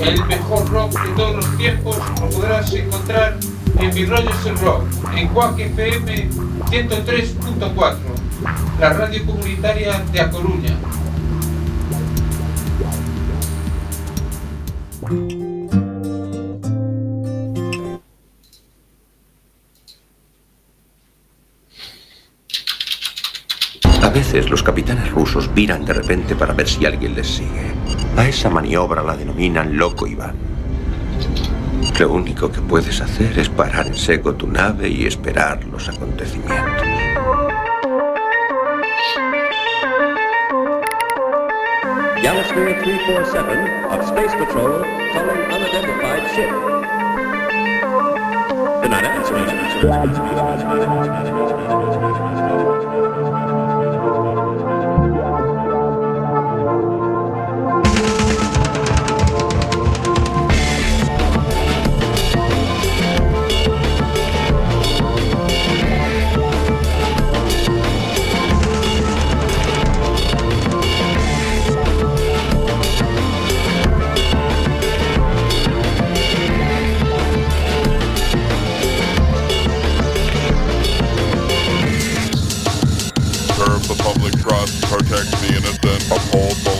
El mejor rock de todos los tiempos lo podrás encontrar en Mi Rollo es el Rock, en Cuac FM 103.4, la radio comunitaria de A Coruña. A veces los capitanes rusos viran de repente para ver si alguien les sigue. A esa maniobra la denominan loco Iván. Lo único que puedes hacer es parar en seco tu nave y esperar los acontecimientos. Galaxy 347 of Space Patrol calling unidentified ship. Good night, Serve protect the innocent, uphold the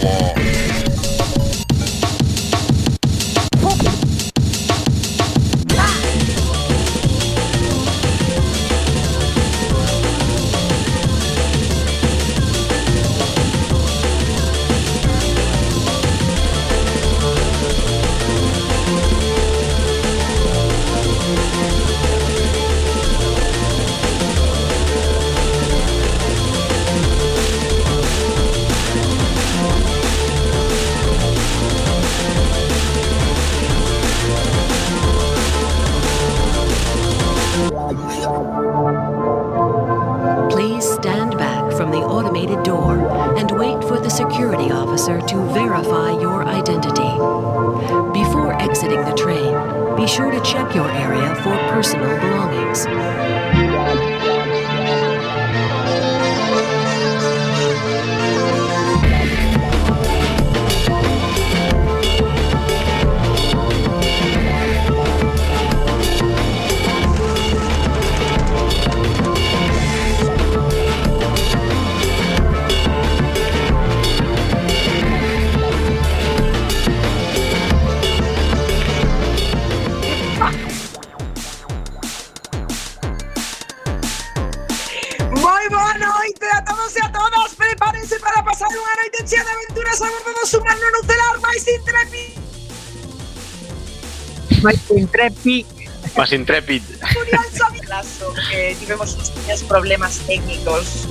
intrépido. Más intrépido. Curioso, que tivemos uns pequenos problemas técnicos.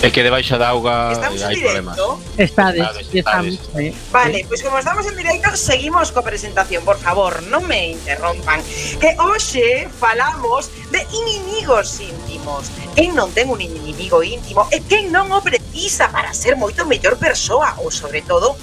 É que debaixo da auga estamos hai problemas. Estades, estades, estamos. Eh. Vale, pois pues como estamos en directo, seguimos coa presentación, por favor, non me interrompan. Que hoxe falamos de inimigos íntimos. Quen non ten un inimigo íntimo e quen non o precisa para ser moito mellor persoa ou sobre todo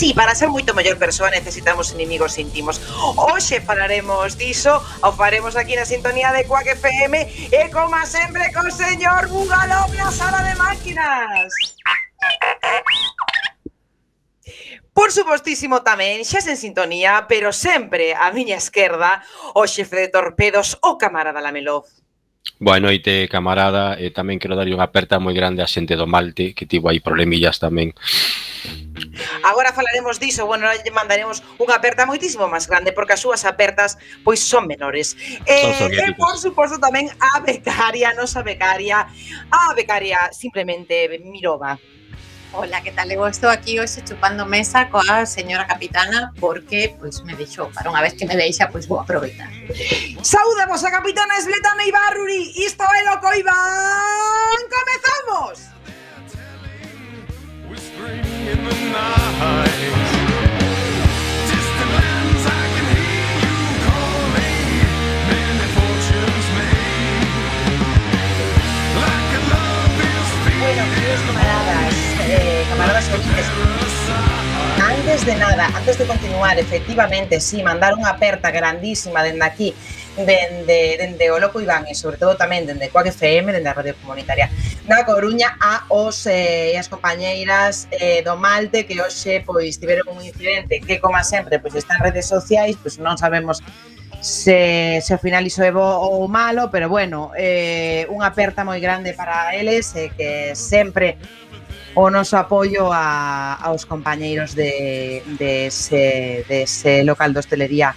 sí, para ser moito mellor persoa necesitamos inimigos íntimos. Hoxe falaremos diso, o faremos aquí na sintonía de Quack FM e como sempre co señor Bugalov na sala de máquinas. Por supostísimo tamén, xa sen sintonía, pero sempre á miña esquerda, o xefe de torpedos, o camarada Lamelov. Boa noite, camarada, e tamén quero darlle unha aperta moi grande á xente do Malte, que tivo aí problemillas tamén Agora falaremos diso, bueno, lle mandaremos unha aperta moitísimo máis grande porque as súas apertas pois son menores. Eh, e por suposto tamén a becaria, a nosa becaria, a becaria simplemente Mirova. Hola, que tal? Eu estou aquí hoxe chupando mesa coa señora capitana porque pois me deixou, para unha vez que me deixa, pois vou aproveitar. Saúda vos a capitana Esbletana Ibarruri, isto é Loco Iván, comezamos! Antes de nada, antes de continuar, efectivamente, sí, mandar unha aperta grandísima dende aquí dende, dende o Loco Iván e sobre todo tamén dende Coac FM, dende a Radio Comunitaria da Coruña a os eh, as compañeiras eh, do Malte que hoxe pois tiveron un incidente que como sempre pois está en redes sociais, pois non sabemos se, se ao final iso é bo ou malo, pero bueno, eh, unha aperta moi grande para eles e que sempre o noso apoio a, aos compañeiros de, de, ese, de ese local de hostelería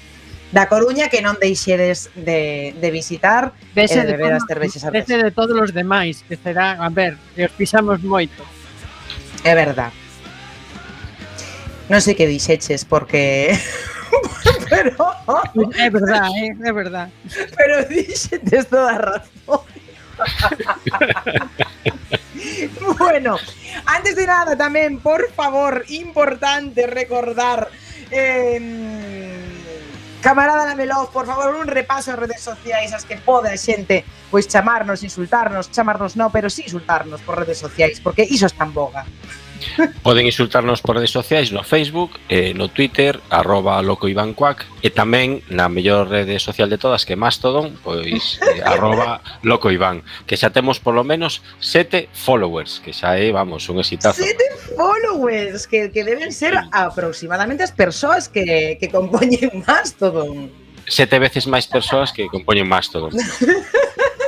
da Coruña que non deixedes de, de visitar vese e de, de as cervexas artesanas. Vese de todos os demais, que será, a ver, que os pisamos moito. É verdad. Non sei que dixeches porque pero é verdad, é, é verdad. Pero dixetes toda a razón. bueno, antes de nada tamén, por favor, importante recordar eh, Camarada Lamelov, por favor, un repaso en redes sociais as que pode a xente pois chamarnos, insultarnos, chamarnos no, pero sí insultarnos por redes sociais, porque iso está en boga. Poden insultarnos por redes sociais no Facebook, eh, no Twitter, arroba loco Iván Cuac, e tamén na mellor rede social de todas que Mastodon, pois eh, arroba loco Iván, que xa temos polo menos sete followers, que xa é, vamos, un exitazo. Sete followers, que, que deben ser aproximadamente as persoas que, que compoñen Mastodon. Sete veces máis persoas que compoñen Mastodon.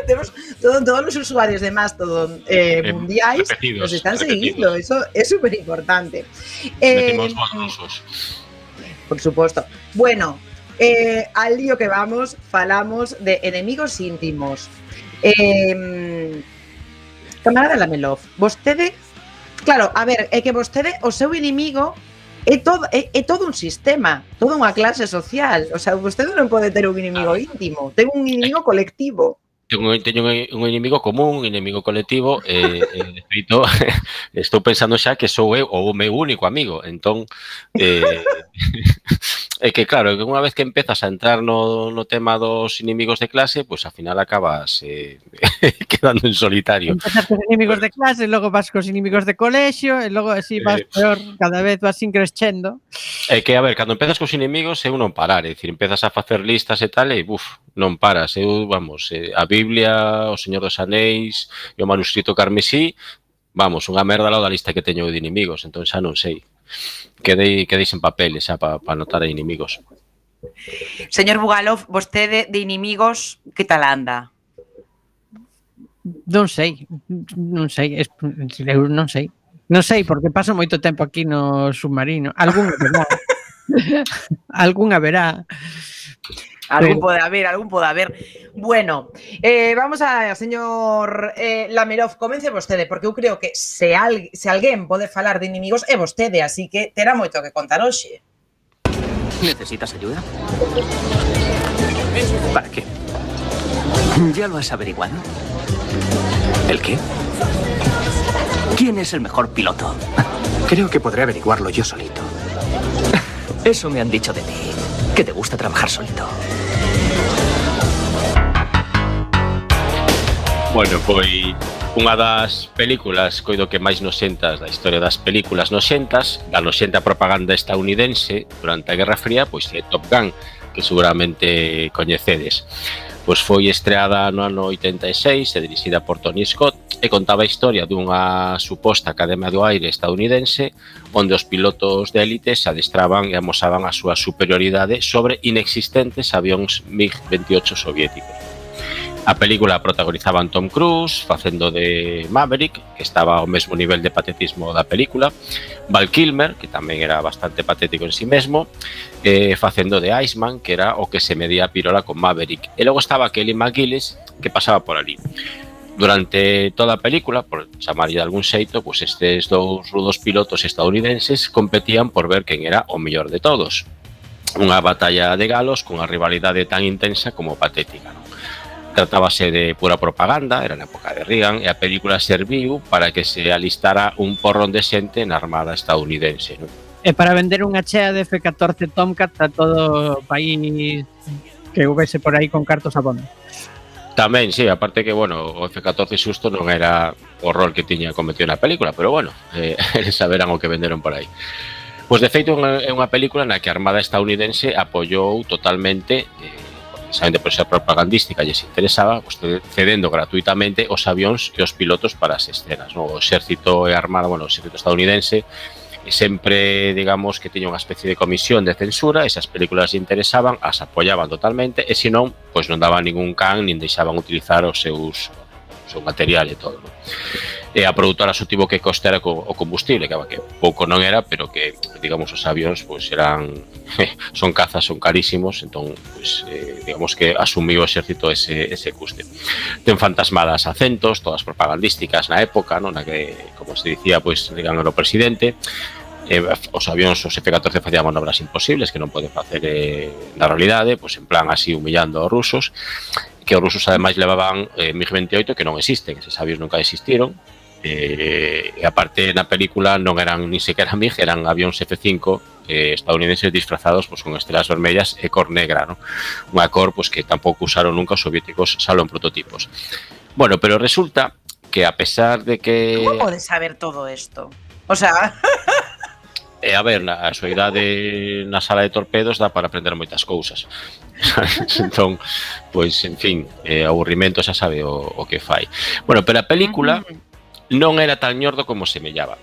temos todo, todos os usuarios de Mastodon eh, eh mundiais nos están seguindo, eso é super importante. Eh, Por supuesto. Bueno, eh, al lío que vamos, falamos de enemigos íntimos. Eh, camarada Lamelov, vostede Claro, a ver, é que vostede o seu inimigo é todo, é, é todo un sistema, toda unha clase social. O sea, vostede non pode ter un inimigo íntimo, ten un inimigo colectivo teño, teño un, un inimigo común, un inimigo colectivo, e, e de feito, estou pensando xa que sou eu o meu único amigo. Entón, eh, é que claro, que unha vez que empezas a entrar no, no tema dos inimigos de clase, pois pues, ao final acabas eh, quedando en solitario. Empezas cos inimigos de clase, logo vas cos inimigos de colexio, e logo así eh, vas eh, peor, cada vez vas increscendo. É que, a ver, cando empezas cos inimigos é un non parar, é dicir, empezas a facer listas e tal, e buf, non paras. Eu, vamos, eh, a Biblia, o Señor dos Anéis e o manuscrito carmesí, vamos, unha merda lá da lista que teño de inimigos, entón xa non sei. Quedei, quedei sen papeles xa para pa anotar a inimigos. Señor Bugalov, vostede de inimigos, que tal anda? Non sei, non sei, eu non sei. Non sei, porque paso moito tempo aquí no submarino. Algún verá. Algún haberá. Algún pode haber, algún pode haber. Bueno, eh, vamos a, señor eh, Lamerov, comence vostede, porque eu creo que se, al, se alguén pode falar de inimigos é vostede, así que terá moito que contar hoxe. ¿Necesitas ayuda? ¿Para qué? ¿Ya lo has averiguado? ¿El qué? ¿Quién es el mejor piloto? Creo que podré averiguarlo yo solito. Eso me han dicho de ti, que te gusta trabajar solito. Bueno, foi unha das películas coido que máis nosentas da historia das películas nosentas, da nosenta propaganda estadounidense durante a Guerra Fría, pois é Top Gun, que seguramente coñecedes. Pois foi estreada no ano 86 e dirixida por Tony Scott e contaba a historia dunha suposta Academia do Aire estadounidense onde os pilotos de élite se adestraban e amosaban a súa superioridade sobre inexistentes avións MiG-28 soviéticos. A película protagonizaban Tom Cruise facendo de Maverick, que estaba ao mesmo nivel de patetismo da película, Val Kilmer, que tamén era bastante patético en sí mesmo, eh, facendo de Iceman, que era o que se medía a pirola con Maverick. E logo estaba Kelly McGillis, que pasaba por ali. Durante toda a película, por chamarlle de algún xeito, pois estes dous rudos pilotos estadounidenses competían por ver quen era o mellor de todos. Unha batalla de galos cunha rivalidade tan intensa como patética. Non? Tratábase de pura propaganda, era na época de Reagan, e a película serviu para que se alistara un porrón de xente na armada estadounidense. Non? E para vender unha chea de F-14 Tomcat a todo o país que houvese por aí con cartos a bondo. Tamén, sí, aparte que, bueno, o F-14 susto non era o rol que tiña cometido na película, pero bueno, eh, saberán o que venderon por aí. Pois, de feito, é unha película na que a Armada estadounidense apoiou totalmente eh, precisamente por esa propagandística lles interesaba, pues, cedendo gratuitamente os avións e os pilotos para as escenas. No? O exército e a armada, bueno, o exército estadounidense eh, sempre, digamos, que tiña unha especie de comisión de censura, esas películas interesaban, as apoyaban totalmente, e se non, pois non daban ningún can, nin deixaban utilizar os seus o material e todo. Non? E a produtora só tivo que costear o combustible, que, que pouco non era, pero que, digamos, os avións pois, eran son cazas, son carísimos, entón, pois, eh, digamos que asumiu o exército ese, ese custe. Ten fantasmadas acentos, todas propagandísticas na época, non? na que, como se dicía, pois, digamos, o presidente, eh, os avións os F-14 facían manobras imposibles que non poden facer eh, na realidade, pois en plan así humillando aos rusos, que os rusos ademais levaban eh, MiG-28 que non existen, eses avións nunca existiron, eh, e aparte na película non eran ni sequera MiG, eran avións F-5 eh, estadounidenses disfrazados pois, con estelas vermellas e cor negra, non? unha cor pois, que tampouco usaron nunca os soviéticos, salvo en prototipos. Bueno, pero resulta que a pesar de que... Como podes saber todo isto? O sea... E a ver, na, a súa idade na sala de torpedos dá para aprender moitas cousas. entón, pois, en fin, eh, aburrimento xa sabe o, o que fai. Bueno, pero a película non era tan ñordo como semellaba.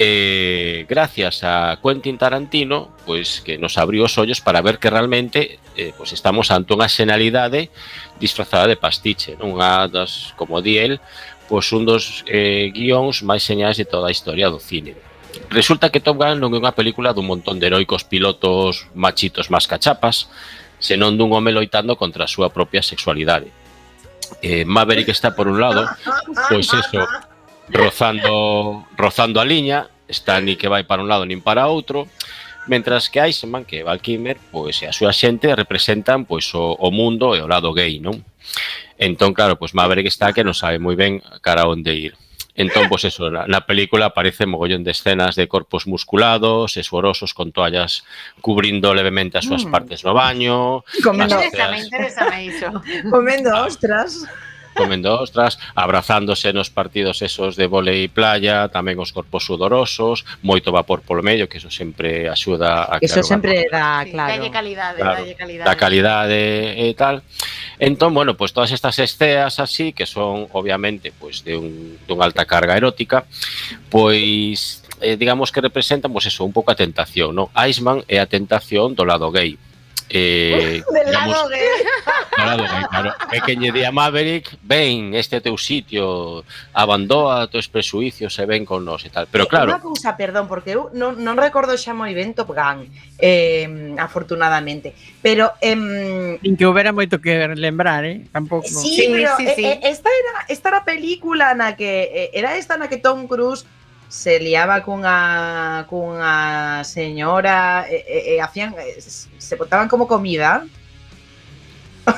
Eh, gracias a Quentin Tarantino, pois que nos abriu os ollos para ver que realmente eh, pois estamos ante unha xenalidade disfrazada de pastiche, non? Unha das, como di el, pois un dos eh, guións máis señais de toda a historia do cine. Resulta que Top Gun non é unha película dun montón de heroicos pilotos machitos mascachapas, senón dun home loitando contra a súa propia sexualidade. Eh, Maverick está por un lado, pois eso, rozando, rozando a liña, está ni que vai para un lado nin para outro, mentras que Eisenman, que Val Kimmer, pois a súa xente representan pois o, o mundo e o lado gay, non? Entón, claro, pois Maverick está que non sabe moi ben cara onde ir. Entonces, pues eso, la, película aparece mogollón de escenas de cuerpos musculados, esfuerosos, con toallas cubriendo levemente a sus mm. partes no baño. Comiendo Comiendo ostras. comendo ostras, abrazándose nos partidos esos de volei playa, tamén os corpos sudorosos, moito vapor polo medio, que eso sempre axuda a que Eso sempre dá, claro. Dalle calidade, claro, dalle calidade. Da calidade e tal. Entón, bueno, pues todas estas esteas así, que son obviamente pues de un dunha alta carga erótica, pois eh, digamos que representan pues eso, un pouco a tentación, non? Iceman é a tentación do lado gay eh, Del digamos, lado de... Claro, claro, é que lle di a Maverick ven, este é teu sitio abandoa teus presuicios e ven con nós e tal, pero eh, claro Unha cousa, perdón, porque eu non, non recordo xa moi ben Top Gun eh, afortunadamente, pero eh, Sin que houbera moito que lembrar, eh? tampouco Sí, sí pero sí, sí. Eh, eh, esta era esta era a película na que era esta na que Tom Cruise se liaba cunha cunha señora e, e, e hacían eh, se botaban como comida,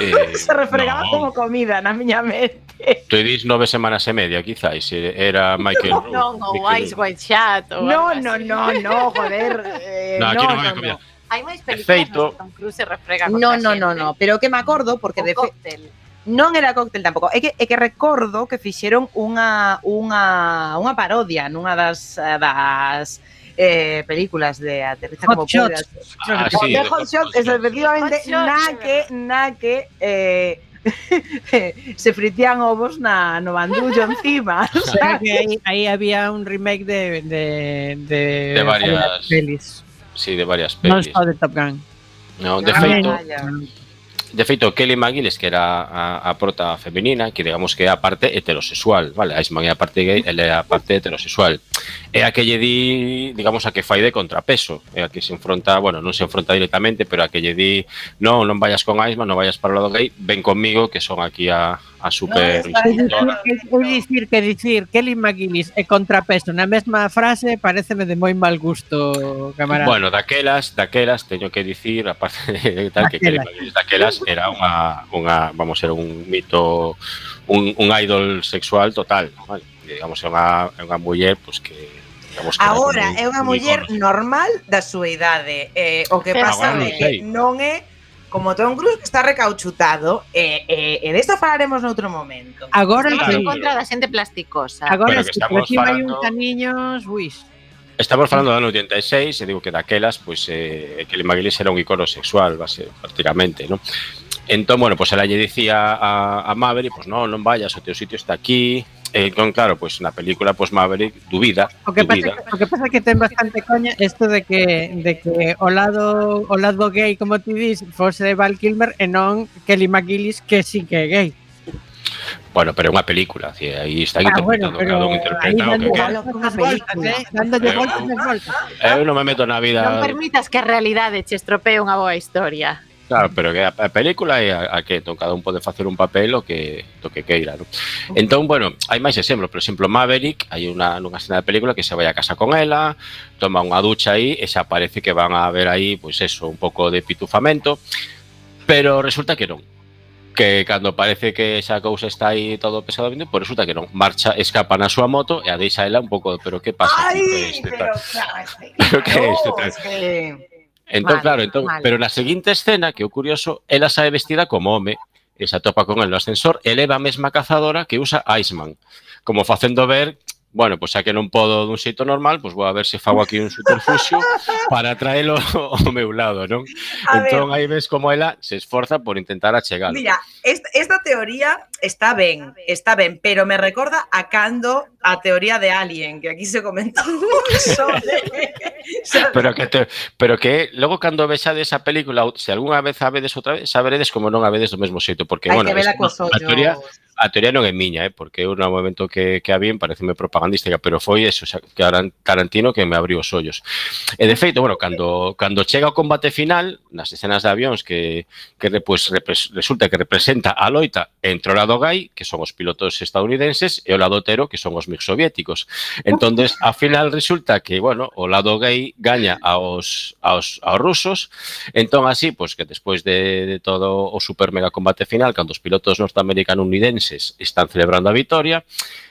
eh, se refregaban no, como comida na miña mente. Tu dis nove semanas e media, quizáis, era Michael. Non, o White Chat No, no, no, no, joder. eh, No, aquí no, hai no, comida. no. Hai máis películas feito- Tom Cruise se refrega No, no, no, no, pero que me acordo porque O de fe. non era cóctel tampouco. É que, é que recordo que fixeron unha, unha, unha parodia nunha das, eh, das eh, películas de Aterriza Hot como Shots. Ah, sí, de Hot Shots, es, efectivamente, Hot na que, na que eh, se fritían ovos na, no bandullo encima. O sea, que aí, aí había un remake de, de, de, de varias pelis. Sí, de varias pelis. Non só de Top Gun. No, de ah, feito, De feito, Kelly McGillis, que era a, a prota femenina, que digamos que é a parte heterosexual, vale? A Iceman é a parte gay, ele é a parte heterosexual. É a que lle di, digamos, a que fai de contrapeso, é a que se enfronta, bueno, non se enfronta directamente, pero a que lle di, non, non vayas con Iceman, non vayas para o lado gay, ven conmigo, que son aquí a, a super no, Eu dicir que dicir Kelly McGillis e eh, contrapeso na mesma frase pareceme de moi mal gusto, camarada. Bueno, daquelas, daquelas teño que dicir, aparte de tal que Kelly McGillis daquelas era unha unha, vamos, era un mito un, un idol sexual total, vale? Digamos, é unha, é unha muller pois pues, que Agora é unha muller normal da súa idade. Eh, o que ah, pasa é que non é como Tom Cruise que está recauchutado, e, eh, eh, eh, falaremos noutro momento. Agora estamos claro, en contra da xente plasticosa. Agora bueno, que estamos aquí falando... hai un camiños, uis. Estamos falando do ano 86, e digo que daquelas, pois, eh, que Lima era un icono sexual, base, prácticamente, non? Entón, bueno, pois pues, ela lle dicía a, a Maverick, pois pues, non, non vayas, o teu sitio está aquí, Eh, e entón, claro, pois pues, na película pois pues, Maverick dubida, o que dubida. Pasa que, o que pasa que ten bastante coña isto de que de que o lado o lado gay, como ti dis, fose Val Kilmer e non Kelly McGillis que sí que é gay. Bueno, pero é unha película, así, aí está ah, interpretando bueno, cada un interpreta o que quer. Eh, dándolle voltas, voltas. Eu non me meto na vida. Non permitas que a realidade che estropee unha boa historia. Claro, pero que a, a película é a, a que to, cada un pode facer un papel o que do que queira, non? Entón, bueno, hai máis exemplos, por exemplo, Maverick, hai unha nunha escena de película que se vai a casa con ela, toma unha ducha aí e xa parece que van a ver aí, pois eso, un pouco de pitufamento, pero resulta que non. Que cando parece que esa cousa está aí todo pesado vindo, pois resulta que non. Marcha, escapa na súa moto e a deixa ela un pouco, pero que pasa? Ai, que este pero, claro, pero que é isto? este, Entón, vale, claro, entón, vale. pero na seguinte escena, que o curioso, ela sae vestida como home, e se atopa con el no ascensor, eleva a mesma cazadora que usa Iceman, como facendo ver bueno, pois pues, xa que non podo dun xeito normal, pois vou a ver se fago aquí un subterfuxio para traelo ao meu lado, non? A entón, ver. aí ves como ela se esforza por intentar achegalo. Mira, esta, esta teoría está ben, está ben, pero me recorda a cando a teoría de Alien, que aquí se comentou sobre... pero que te, pero que logo cando vexades esa película, se algunha vez a vedes outra vez, saberedes como non a vedes do mesmo xeito, porque, Hay bueno, que vela cos ollos. A teoría, a teoría non é miña, eh, porque eu no momento que, que a vin pareceme propagandística, pero foi eso, xa, que Tarantino que me abriu os ollos. E eh, de feito, bueno, cando, cando chega o combate final, nas escenas de avións que, que pues, repres, resulta que representa a loita entre o lado gai, que son os pilotos estadounidenses, e o lado tero, que son os mix soviéticos. Entonces, a final resulta que, bueno, o lado gai gaña aos, aos, aos rusos, entón así, pues que despois de, de todo o super mega combate final, cando os pilotos norteamericanos meses están celebrando a vitoria.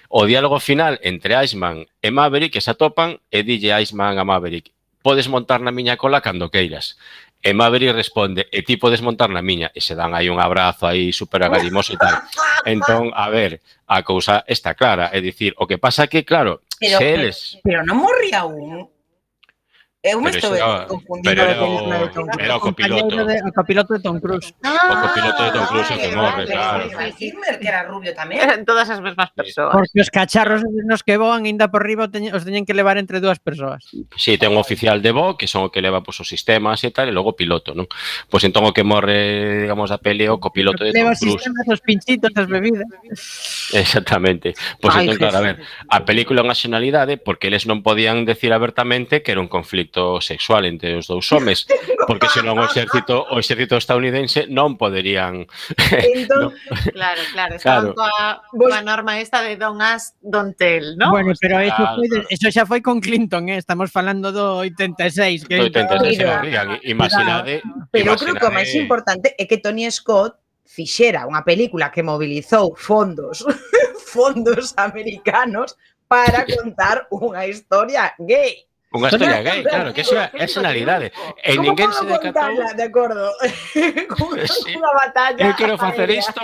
O diálogo final entre Iceman e Maverick que se atopan e dille Iceman a Maverick podes montar na miña cola cando queiras. E Maverick responde, e ti podes montar na miña. E se dan aí un abrazo aí super agarimoso e tal. Entón, a ver, a cousa está clara. É dicir, o que pasa que, claro, pero, se eles... Pero, pero non morría un Eu me estou confundindo pero ah, era o, con era o copiloto. De, o copiloto de Tom Cruise. Ah, o copiloto de Tom Cruise vale, que morre, vale, claro. Kilmer, que era rubio tamén. Eran todas as mesmas persoas. Porque os cacharros nos que voan ainda por riba teñen, os teñen que levar entre dúas persoas. Si, sí, ten un oficial de voo que son o que leva pues, os sistemas e tal, e logo o piloto, non? Pois pues, entón o que morre, digamos, a pele o copiloto de Tom Cruise. Leva os sistemas, os pinchitos, as bebidas. Exactamente. Pois pues, entón, claro, a ver, a película é unha xenalidade porque eles non podían decir abertamente que era un conflicto xeito sexual entre os dous homes, porque senón o exército o exército estadounidense non poderían entón, no. Claro, claro, estaban claro. coa, coa norma esta de Don As, Don Tell, ¿no? Bueno, pero eso, claro. foi, eso xa foi con Clinton, eh? estamos falando do 86, que do 86, pero, Reagan, imaginade, pero imaginade... creo que o máis importante é que Tony Scott fixera unha película que mobilizou fondos fondos americanos para contar unha historia gay. Unha historia gay, claro, que esa, esa nalidade. E Como ninguén se decatou... De acordo. sí. Unha batalla. Eu quero facer isto.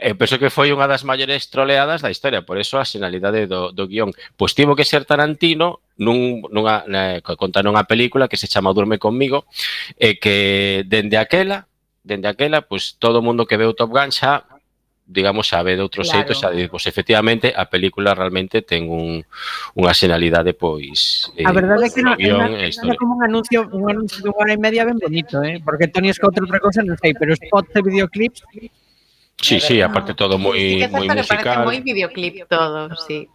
E penso que foi unha das maiores troleadas da historia, por eso a sinalidade do, do guión. Pois tivo que ser Tarantino nun, nunha, eh, contar unha película que se chama Durme conmigo e que dende aquela dende aquela, pois todo o mundo que veu Top Gun xa digamos, a ver outro claro. xa a pois efectivamente a película realmente ten un, unha xenalidade pois eh, A verdade é que non é como un anuncio, un anuncio de unha hora e media ben bonito, eh? porque Tony Scott outra cousa non sei, pero spots e videoclips Sí, sí, aparte todo moi sí, moi musical. Moi videoclip todo, sí.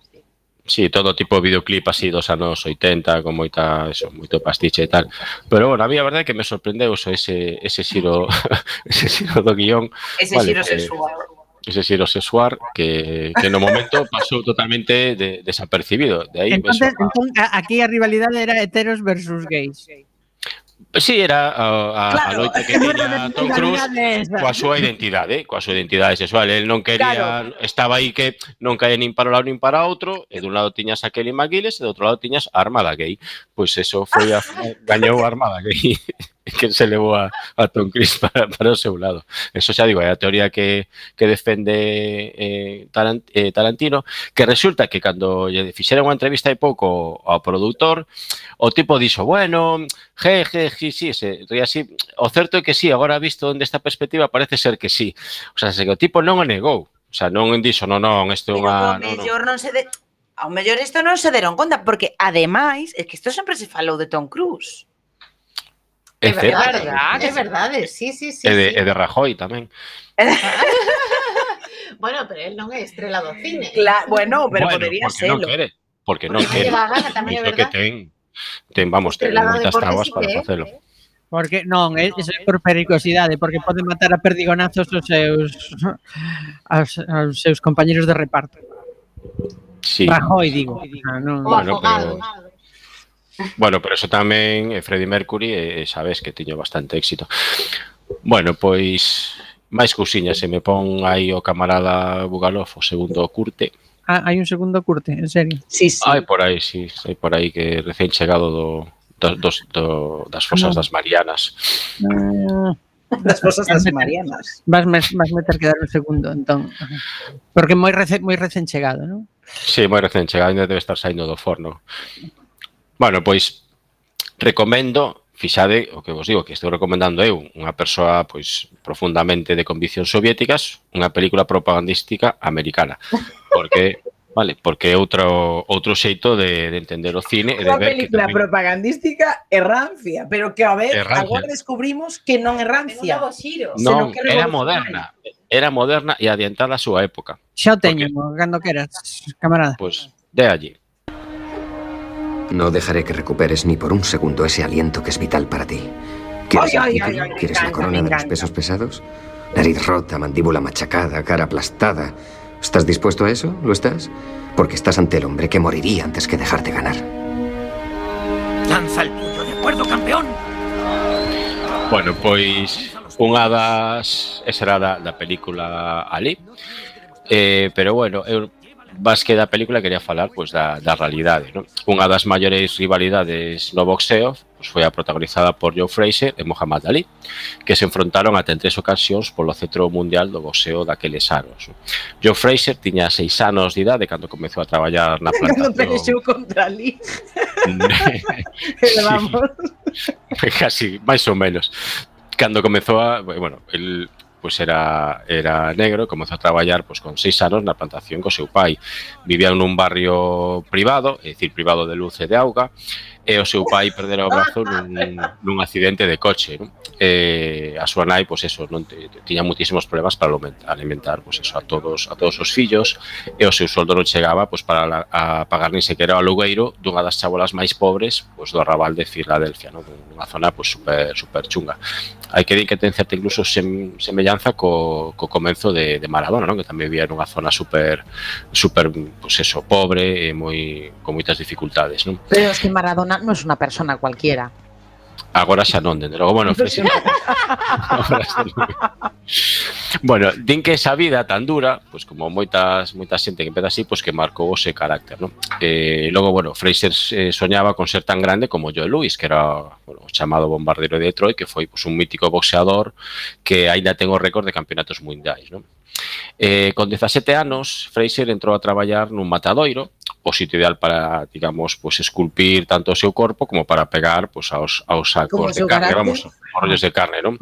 Sí, todo tipo de videoclip así dos anos 80 con moita, eso, moito pastiche e tal. Pero bueno, a mí a verdade é que me sorprendeu eso, ese ese xiro ese xiro do guión. Ese vale, xiro eh, sexual ese xiro sexual que, que no momento pasou totalmente de, desapercibido. De aí Entonces, a... entón, aquí a rivalidade era heteros versus gays. Sí, era a, a, claro, a loita que tiña Tom Cruise coa súa identidade, eh, coa súa identidade sexual. El non quería, claro. estaba aí que non caía nin para un lado nin para outro, e dun lado tiñas a Kelly McGillis e do outro lado tiñas a Armada Gay. Pois pues eso foi a, gañou a Armada Gay. que se levou a, a Tom Cruise para, para o seu lado. Eso xa digo, é a teoría que, que defende eh, Tarant, eh, Tarantino, que resulta que cando lle fixeron unha entrevista hai pouco ao produtor, o tipo dixo, bueno, je, je, je, sí, se ría así. O certo é que sí, agora visto onde esta perspectiva parece ser que sí. O sea, se que o tipo non o negou. O sea, non dixo, non, non, isto é unha... Pero no, mellor non, non se de... Ao mellor isto non se deron conta, porque ademais, é que isto sempre se falou de Tom Cruise. É, é verdade, verdade, é verdade, sí, sí, sí. E de, sí. E de Rajoy tamén. bueno, pero él non é estrela do cine. Cla bueno, pero bueno, podería serlo. Non quere, porque non quere. Porque non que ten, ten, vamos, ten moitas tabas para facelo. Porque non, é, é por pericosidade, porque pode matar a perdigonazos os seus aos, aos seus compañeiros de reparto. Sí. Rajoy, digo. Ah, non. Bueno, pero... Bueno, pero eso tamén eh, Freddie Mercury, eh, eh sabes que tiño bastante éxito. Bueno, pois máis cousiñas, se me pon aí o camarada Bugalov, o segundo curte. Ah, hai un segundo curte, en serio. Sí, sí. Hai por aí, sí, hai por aí que recén chegado do, do, do, do das fosas ah. das Marianas. Ah. Das fosas das Marianas. Vas, vas, vas meter que dar un segundo, entón. Porque moi recén, moi recén chegado, non? Sí, moi recén chegado, ainda debe estar saindo do forno. Bueno, pois recomendo, fixade o que vos digo, que estou recomendando eu, unha persoa pois profundamente de conviccións soviéticas, unha película propagandística americana, porque Vale, porque é outro outro xeito de, de entender o cine e de ver película que tamén... propagandística é rancia, pero que a ver, errancia. agora descubrimos que non é rancia. Non, era moderna. Era moderna e adiantada a súa época. Xa o teño, porque... cando queras, camarada. Pois, pues, de allí. No dejaré que recuperes ni por un segundo ese aliento que es vital para ti. ¿Quieres Ay, el ay, título? ay, ay, me ¿Quieres la corona de los pesos pesados? Nariz rota, mandíbula machacada, cara aplastada. ¿Estás dispuesto a eso? ¿Lo estás? Porque estás ante el hombre que moriría antes que dejarte ganar. Lanza el tuyo, ¿de acuerdo, campeón? Bueno, pois unha das esa era da, da película Ali. Eh, pero bueno, eu vas que da película quería falar pois, da, da realidade. Non? Unha das maiores rivalidades no boxeo pois, foi a protagonizada por Joe Fraser e Muhammad Ali, que se enfrontaron até en tres ocasións polo cetro mundial do boxeo daqueles anos. Non? Joe Fraser tiña seis anos de idade cando comezou a traballar na plantación. Cando pelexou contra Ali. sí, vamos. Casi, máis ou menos. Cando comezou a... Bueno, el, pois era era negro e comezou a traballar pois con seis anos na plantación co seu pai. Vivían nun barrio privado, é dicir, privado de luz e de auga, e o seu pai perdera o brazo nun, nun accidente de coche. Non? E a súa nai, pois eso, non te tiña muitísimos problemas para alimentar, pois eso, a todos a todos os fillos e o seu soldo non chegaba pois para la, a pagar nin sequera o alugueiro dunha das chabolas máis pobres pois do arrabal de Filadelfia, non? Dunha zona pois super super chunga. Hai que dir que ten certa incluso sem, semellanza co, co comenzo de, de Maradona, non? Que tamén vivía nunha zona super super pois eso, pobre e moi con moitas dificultades, non? Pero es que Maradona no es una unha persona cualquiera. Agora xa non, dende logo, bueno. Agora xa non. Bueno, din que esa vida tan dura, pois como moitas moita xente que empeza así, pois que marcou ese carácter, non? Eh, logo, bueno, Fraser eh, soñaba con ser tan grande como Joe Louis, que era bueno, o chamado bombardero de Detroit, que foi pois, un mítico boxeador que aínda ten o récord de campeonatos mundiais, non? Eh, con 17 anos, Fraser entrou a traballar nun matadoiro, o sitio ideal para, digamos, pues, esculpir tanto o seu corpo como para pegar pues, aos, aos sacos de carne, carácter. vamos, aos rollos de carne, non?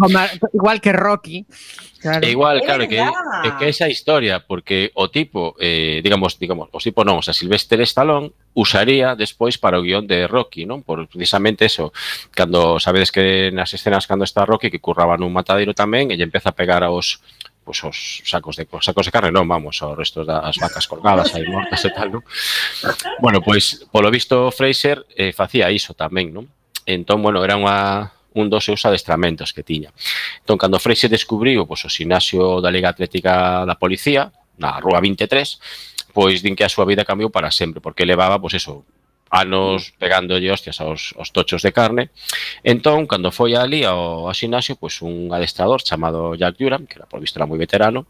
Igual que Rocky. Claro. E igual, claro, que, que, que esa historia, porque o tipo, eh, digamos, digamos, o tipo non, o sea, Sylvester Stallone usaría despois para o guión de Rocky, non? Por precisamente eso, cando sabedes que nas escenas cando está Rocky que curraba nun matadeiro tamén, ella empeza a pegar aos pois, os sacos de os sacos de carne, non, vamos, os restos das vacas colgadas aí mortas e tal, non? Bueno, pois, polo visto, Fraser eh, facía iso tamén, non? Entón, bueno, era unha, un dos seus adestramentos que tiña. Entón, cando Fraser descubriu pois, o sinasio da Liga Atlética da Policía, na Rúa 23, pois din que a súa vida cambiou para sempre, porque levaba, pois eso, anos pegándolle hostias aos, aos tochos de carne. Entón, cando foi ali ao, ao xinasio, pois un adestrador chamado Jack Duran, que era por visto era moi veterano,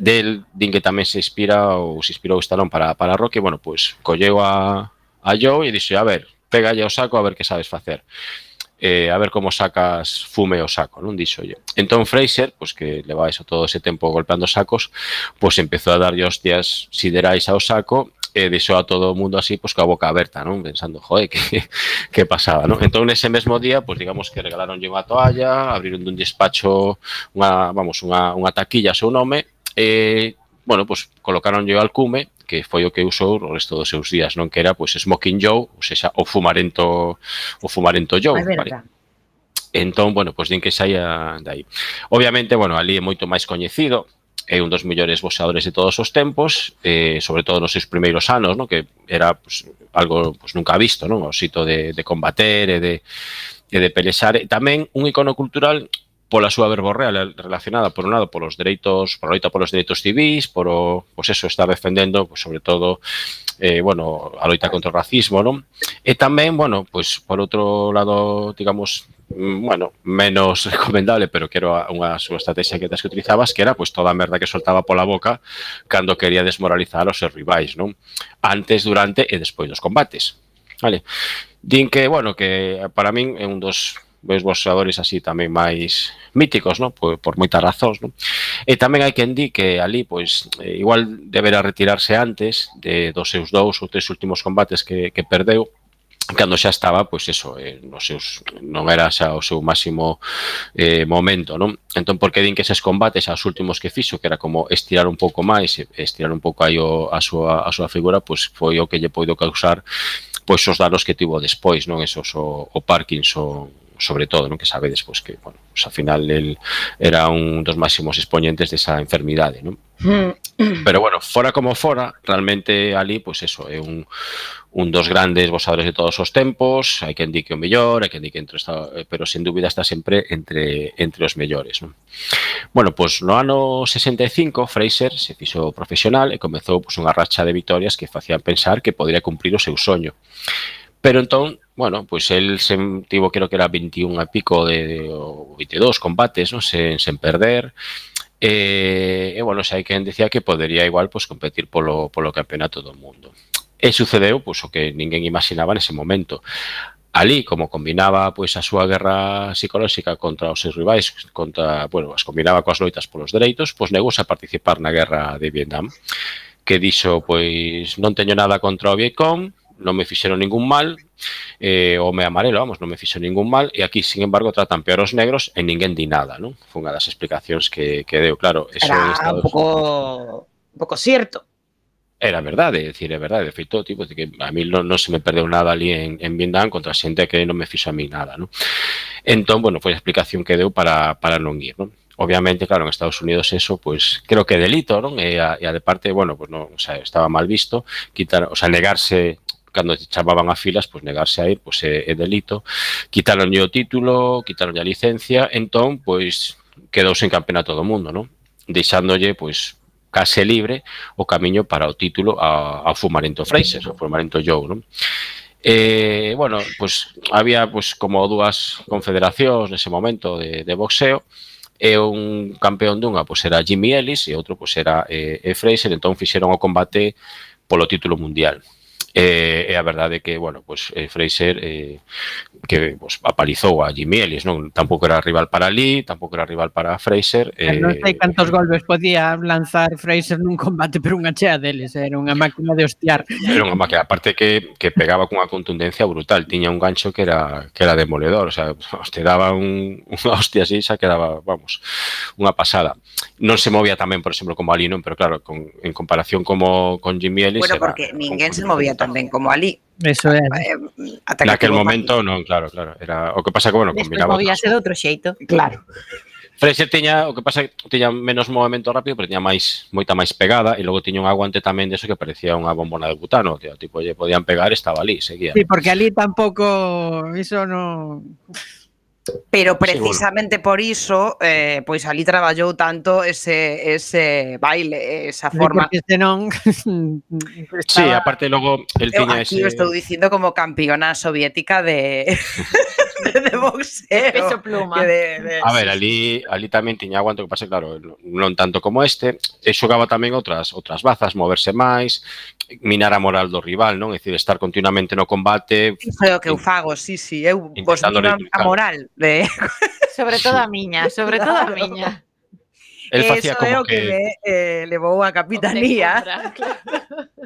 del din que tamén se inspira ou se inspirou Stallone para para Rocky, bueno, pois colleu a a Joe e dixo, a ver, pegalle o saco a ver que sabes facer eh, a ver como sacas fume o saco, non dixo yo. Entón Fraser, pois que levaba eso todo ese tempo golpeando sacos, pois empezou a darlle hostias siderais ao saco eh, deixou a todo o mundo así, pois, coa boca aberta, non? Pensando, joe, que, que pasaba, non? Entón, ese mesmo día, pois, digamos que regaláronlle unha toalla, abriron dun despacho unha, vamos, unha, unha taquilla a seu nome, e, eh, bueno, pois, colocaronlle o alcume, que foi o que usou o resto dos seus días, non que era pois Smoking Joe, ou seja, o fumarento o fumarento Joe, vale. Entón, bueno, pois din que saia dai. Obviamente, bueno, ali é moito máis coñecido, é un dos mellores boxeadores de todos os tempos, eh, sobre todo nos seus primeiros anos, no? que era pues, algo pues, nunca visto, non? o sito de, de combater e de, e de pelexar. E tamén un icono cultural pola súa verborrea relacionada, por un lado, polos dereitos, por loita polos dereitos civis, por o, pues eso, estar defendendo, pues, sobre todo, eh, bueno, a loita contra o racismo, non? E tamén, bueno, pues, por outro lado, digamos, Mm, bueno, menos recomendable, pero que era unha súa estrategia que das que utilizabas, que era pois toda a merda que soltaba pola boca cando quería desmoralizar os seus rivais, non? Antes, durante e despois dos combates. Vale. Din que, bueno, que para min é un dos veis boxeadores así tamén máis míticos, non? Por, por moitas razóns, non? E tamén hai quen di que ali, pois, igual deberá retirarse antes de dos seus dous ou tres últimos combates que, que perdeu, cando xa estaba, pois eso, eh, nos seus, non era xa o seu máximo eh, momento, non? Entón, porque din que eses combates aos últimos que fixo, que era como estirar un pouco máis, estirar un pouco aí o, a, súa, a súa figura, pois foi o que lle poido causar pois os danos que tivo despois, non? Esos o, o Parkinson sobre todo, non que sabedes pois que, bueno, pues, ao final el era un dos máximos expoñentes desa enfermidade, non? Mm. Pero bueno, fora como fora, realmente ali, pois eso, é un, un dos grandes boxadores de todos os tempos, hai quen di que o mellor, hai quen di que entre esta, pero sen dúbida está sempre entre entre os mellores, non? Bueno, pois no ano 65 Fraser se fixo profesional e comezou pois unha racha de vitorias que facían pensar que podría cumprir o seu soño. Pero entón Bueno, pois pues el se tivo, creo que era 21 a pico de, de o 22 combates, non? Sen, sen perder. Eh, e, e bueno, xa hai quen decía que podería igual pois, pues, competir polo, polo campeonato do mundo. E sucedeu pois, pues, o que ninguén imaginaba nese momento. Ali, como combinaba pois, a súa guerra psicolóxica contra os seus rivais, contra, bueno, as combinaba coas loitas polos dereitos, pois negouse a participar na guerra de Vietnam que dixo, pois, non teño nada contra o Vietcong, non me fixeron ningún mal, eh, o me amarelo, vamos, non me fixo ningún mal, e aquí, sin embargo, tratan peor os negros e ninguén di nada, non? Foi unha das explicacións que, que deu, claro. Eso Era Estados un pouco, un pouco cierto. Era verdade, é dicir, é verdade, de feito, tipo, de que a mí non, non se me perdeu nada ali en, en Vietnam contra xente que non me fixo a mí nada, non? Entón, bueno, foi a explicación que deu para, para non ir, non? Obviamente, claro, en Estados Unidos eso, pues, creo que é delito, non? E a, e a de parte, bueno, pues non, o sea, estaba mal visto, quitar, o sea, negarse cando chamaban a filas, pois negarse a ir, pois é, é delito. Quitaron o título, quitaron a licencia, entón, pois quedou sen campeonato do mundo, non? Deixándolle, pois, case libre o camiño para o título a, a Fumarento Fraser, ao Fumarento Joe, non? Eh, bueno, pois había pois como dúas confederacións nese momento de, de boxeo, e un campeón dunha pois era Jimmy Ellis e outro pois era eh, Fraser, entón fixeron o combate polo título mundial. E, e a verdade que, bueno, pues, eh, Fraser eh, que pues, apalizou a Jimmy Ellis, non? Tampouco era rival para Lee, tampouco era rival para Fraser. Eh, non sei eh, cantos golpes podía lanzar Fraser nun combate pero unha chea deles, era unha máquina de hostiar. Era unha máquina, aparte que, que pegaba cunha contundencia brutal, tiña un gancho que era que era demoledor, o sea, te daba un, unha hostia así, xa quedaba, vamos, unha pasada. Non se movía tamén, por exemplo, como Ali, non? Pero claro, con, en comparación como con Jimmy Ellis... Bueno, era, porque ninguén se movía tamén como ali. Eso é. Ata Naquel momento non, claro, claro. Era o que pasa que bueno, Después combinaba. Movíase de outro xeito. Claro. Fraser tiña, o que pasa que tiña menos movimento rápido, pero tiña máis moita máis pegada e logo tiña un aguante tamén de eso que parecía unha bombona de butano, que tipo lle podían pegar, estaba ali, seguía. Sí, porque ali tampouco iso non Pero precisamente Seguro. por iso, eh, pois ali traballou tanto ese, ese baile, esa forma. Porque senón... Estaba... Sí, aparte logo el tiña ese... Aquí estou dicindo como campeona soviética de... de boxeo. Peso pluma. De, de... A ver, ali, ali tamén tiña aguanto que pase, claro, non tanto como este, e xogaba tamén outras outras bazas, moverse máis, minar a moral do rival, non? É dicir, estar continuamente no combate. Foi o que eu fago, sí, sí, eu vos mino a moral de sobre todo a miña, sobre todo a miña. El facía Eso como é o que, que... Le, eh, levou a capitanía. Compra, claro.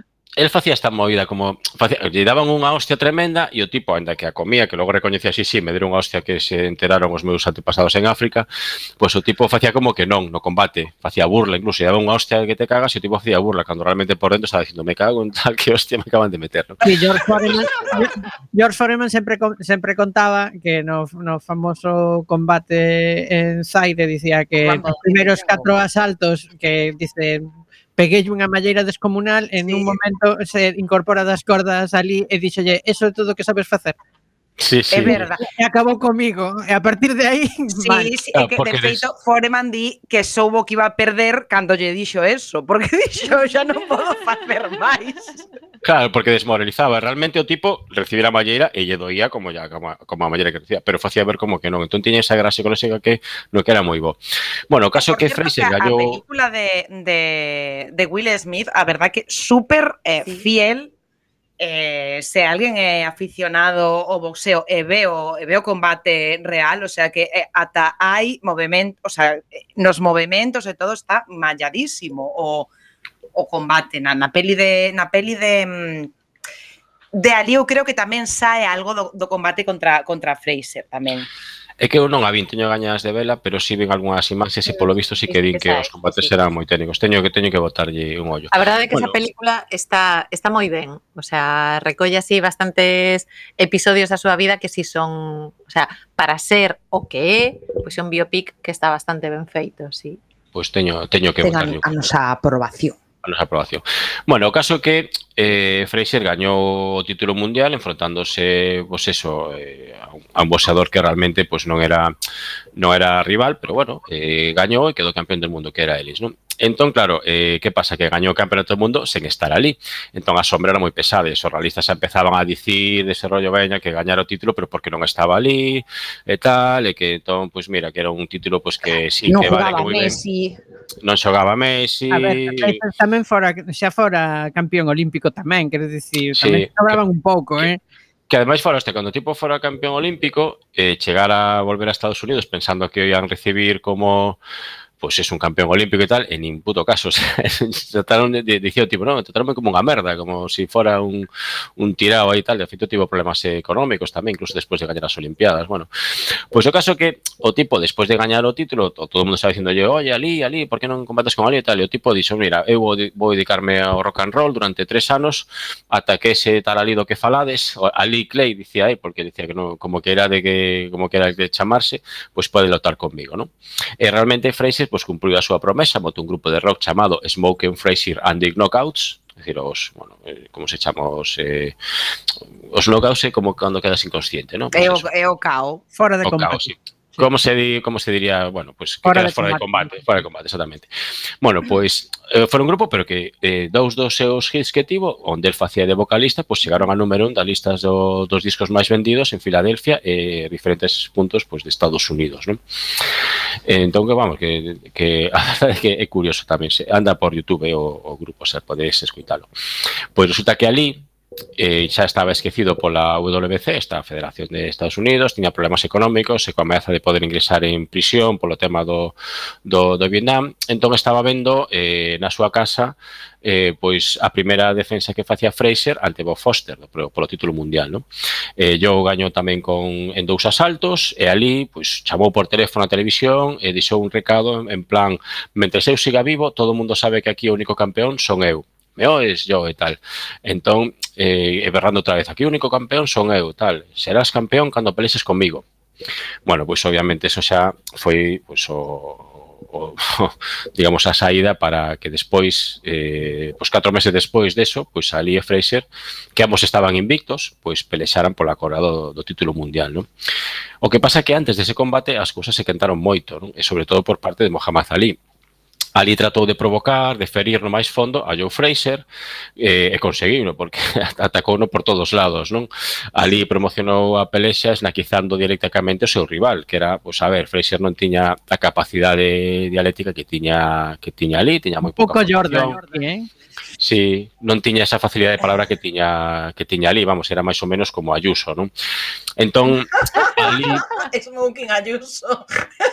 el facía esta movida como facía, lle daban unha hostia tremenda e o tipo, aínda que a comía, que logo recoñecía así, sí, me deron unha hostia que se enteraron os meus antepasados en África, pois pues, o tipo facía como que non no combate, facía burla incluso, daba unha hostia que te cagas e o tipo facía burla, cando realmente por dentro estaba dicindo, me cago en tal que hostia me acaban de meter. ¿no? Sí, George Foreman, George Foreman sempre, sempre contaba que no, no famoso combate en Saide dicía que os primeiros catro asaltos que dice peguei unha malleira descomunal en sí. un momento se incorpora das cordas ali e díxolle, eso é todo o que sabes facer. Sí, sí. É verdade. E acabou comigo. E a partir de aí... Sí, mal. sí, é que, de feito. Foreman di que soubo que iba a perder cando lle dixo eso, porque dixo, xa non podo facer máis. Claro, porque desmoralizaba. Realmente o tipo recibira a malleira e lle doía como ya como a, como a malleira que recibía, pero facía ver como que non. Entón tiña esa gracia psicológica que no que era moi bo. Bueno, o caso Por que Fraser gallou... A película de, de, de Will Smith, a verdad que super eh, sí. fiel eh, se alguén é aficionado ao boxeo eh, e ve o, e eh, ve o combate real, o sea que eh, ata hai movemento, o sea, eh, nos movimentos e todo está malladísimo o, o combate na, na peli de na peli de mm, de ali eu creo que tamén sae algo do, do combate contra contra Fraser tamén. É que eu non a vin, teño gañas de vela, pero si sí vin algunhas imaxes e polo visto si sí que din que os combates eran moi técnicos. Teño que teño que botarlle un ollo. A verdade é que bueno, esa película está está moi ben, o sea, recolle así bastantes episodios da súa vida que si son, o sea, para ser o que é, pois é un biopic que está bastante ben feito, si. Sí. Pois pues teño teño que botarlle. Teño a nosa aprobación. A nosa aprobación. Bueno, caso que eh, Fraser o título mundial enfrontándose, pois eso, eh, a un, boxeador que realmente pois non era non era rival, pero bueno, eh, gañou e quedou campeón del mundo, que era Ellis, non? Entón, claro, eh, que pasa? Que gañou o campeonato do mundo sen estar ali. Entón, a sombra era moi pesada. e Os realistas empezaban a dicir dese rollo veña que gañara o título, pero porque non estaba ali e tal, e que entón, pois mira, que era un título pois que sí, non que vale, que moi ben. non xogaba Messi. A ver, tamén fora xa fora campeón olímpico tamén, quer dicir, tamén sí, un pouco, eh. Que ademais fora este, cando o tipo fora campeón olímpico, eh, chegar a volver a Estados Unidos pensando que iban recibir como pues es un campeón olímpico y tal, en ningún puto caso. O sea, trataron de, de, de tipo, no, trataron como una merda, como si fuera un, un tirado aí e tal. De feito, tivo problemas económicos tamén, incluso despois de gañar as Olimpiadas. Bueno, pois pues, o caso que o tipo, despois de gañar o título, todo, todo o mundo estaba diciendo, oye, Ali, Ali, por que non combates con Ali e tal? E o tipo dixo, mira, eu vou, vou dedicarme ao rock and roll durante tres anos ata que ese tal Ali do que falades, Ali Clay, dicía aí, porque dicía que no, como que era de que como que era de chamarse, pois pues pode lotar conmigo, non? E eh, realmente Fraser pois cumpriu a súa promesa, botou un grupo de rock chamado Smoke and Fraser and the Knockouts, decir, os, bueno, eh, como se chama os eh, os knockouts é como cando quedas inconsciente, non? Pues é, o, é o cao, fora de o combate. Cao, sí. Como se, di, como se diría, bueno, pues que fora quedas de fora de combate, fora de combate, exactamente. Bueno, pois pues, eh, foi un grupo, pero que eh, dous dos seus hits que tivo, onde el facía de vocalista, pois pues, chegaron a número un das listas do, dos discos máis vendidos en Filadelfia e eh, diferentes puntos pues, de Estados Unidos, non? Eh, entón, que vamos, que, que, que é curioso tamén, se anda por YouTube eh, o, o grupo, o sea, podedes escuitalo. Pois resulta que ali eh, xa estaba esquecido pola WBC, esta Federación de Estados Unidos, tiña problemas económicos e coa ameaza de poder ingresar en prisión polo tema do, do, do Vietnam. Entón estaba vendo eh, na súa casa eh, pois a primeira defensa que facía Fraser ante Bob Foster do, polo, polo título mundial. Non? Eh, yo gañou tamén con en dous asaltos e ali pois chamou por teléfono a televisión e deixou un recado en, en plan mentre eu siga vivo, todo mundo sabe que aquí o único campeón son eu me oes, yo e tal. Entón, eh, e berrando outra vez, aquí o único campeón son eu, tal. Serás campeón cando pelexes comigo. Bueno, pois pues, obviamente eso xa foi pois, pues, o, o, digamos a saída para que despois eh, pois catro meses despois deso, pois Ali e Fraser que ambos estaban invictos, pois pelexaran pola cora do, do título mundial, non? O que pasa que antes dese combate as cousas se quentaron moito, non? E sobre todo por parte de Mohamed Ali, Ali tratou de provocar, de ferir no máis fondo a Joe Fraser eh, e conseguiu, porque atacouno por todos lados, non? Ali promocionou a pelexa esnaquizando directamente o seu rival, que era, pois, a ver, Fraser non tiña a capacidade dialéctica que tiña que tiña Ali, tiña moi pouca Pouco Jordan, Jordan, eh? Sí, non tiña esa facilidade de palabra que tiña que tiña Ali, vamos, era máis ou menos como Ayuso, non? Entón, Ali... Smoking Ayuso.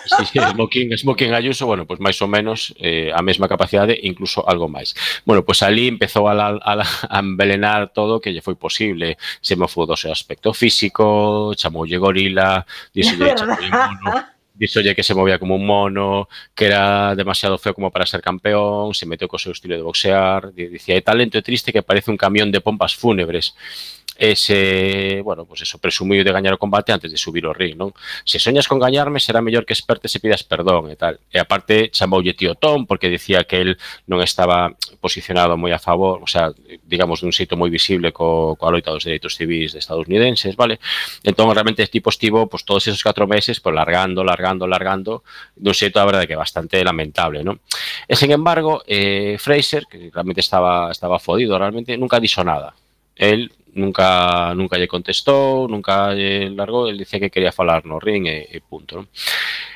Sí, sí, Smoking, Smoking Ayuso, bueno, pois pues máis ou menos eh, a mesma capacidade, incluso algo máis. Bueno, pues ali empezou a, la, a, la, a envelenar todo que lle foi posible. Se me do seu aspecto físico, chamoulle gorila, dixolle, chamoulle mono, dixolle que se movía como un mono, que era demasiado feo como para ser campeón, se meteu co seu estilo de boxear, di- dicía, é talento e triste que parece un camión de pompas fúnebres. ese, bueno, pues eso, presumiu de gañar o combate antes de subir o ring, non? Se soñas con gañarme, será mellor que espertes e pidas perdón e tal. E aparte chamoulle tío Tom porque dicía que el non estaba posicionado moi a favor, o sea, digamos dun xeito moi visible co, coa loita dos dereitos civis de estadounidenses, vale? Entón realmente este tipo estivo pues, todos esos catro meses pues, largando, largando, largando, dun xeito a verdade que bastante lamentable, non? E sen embargo, eh, Fraser, que realmente estaba estaba fodido, realmente nunca dixo nada el nunca nunca lle contestou, nunca lle largou, el dicía que quería falar no ring e, e punto. Non?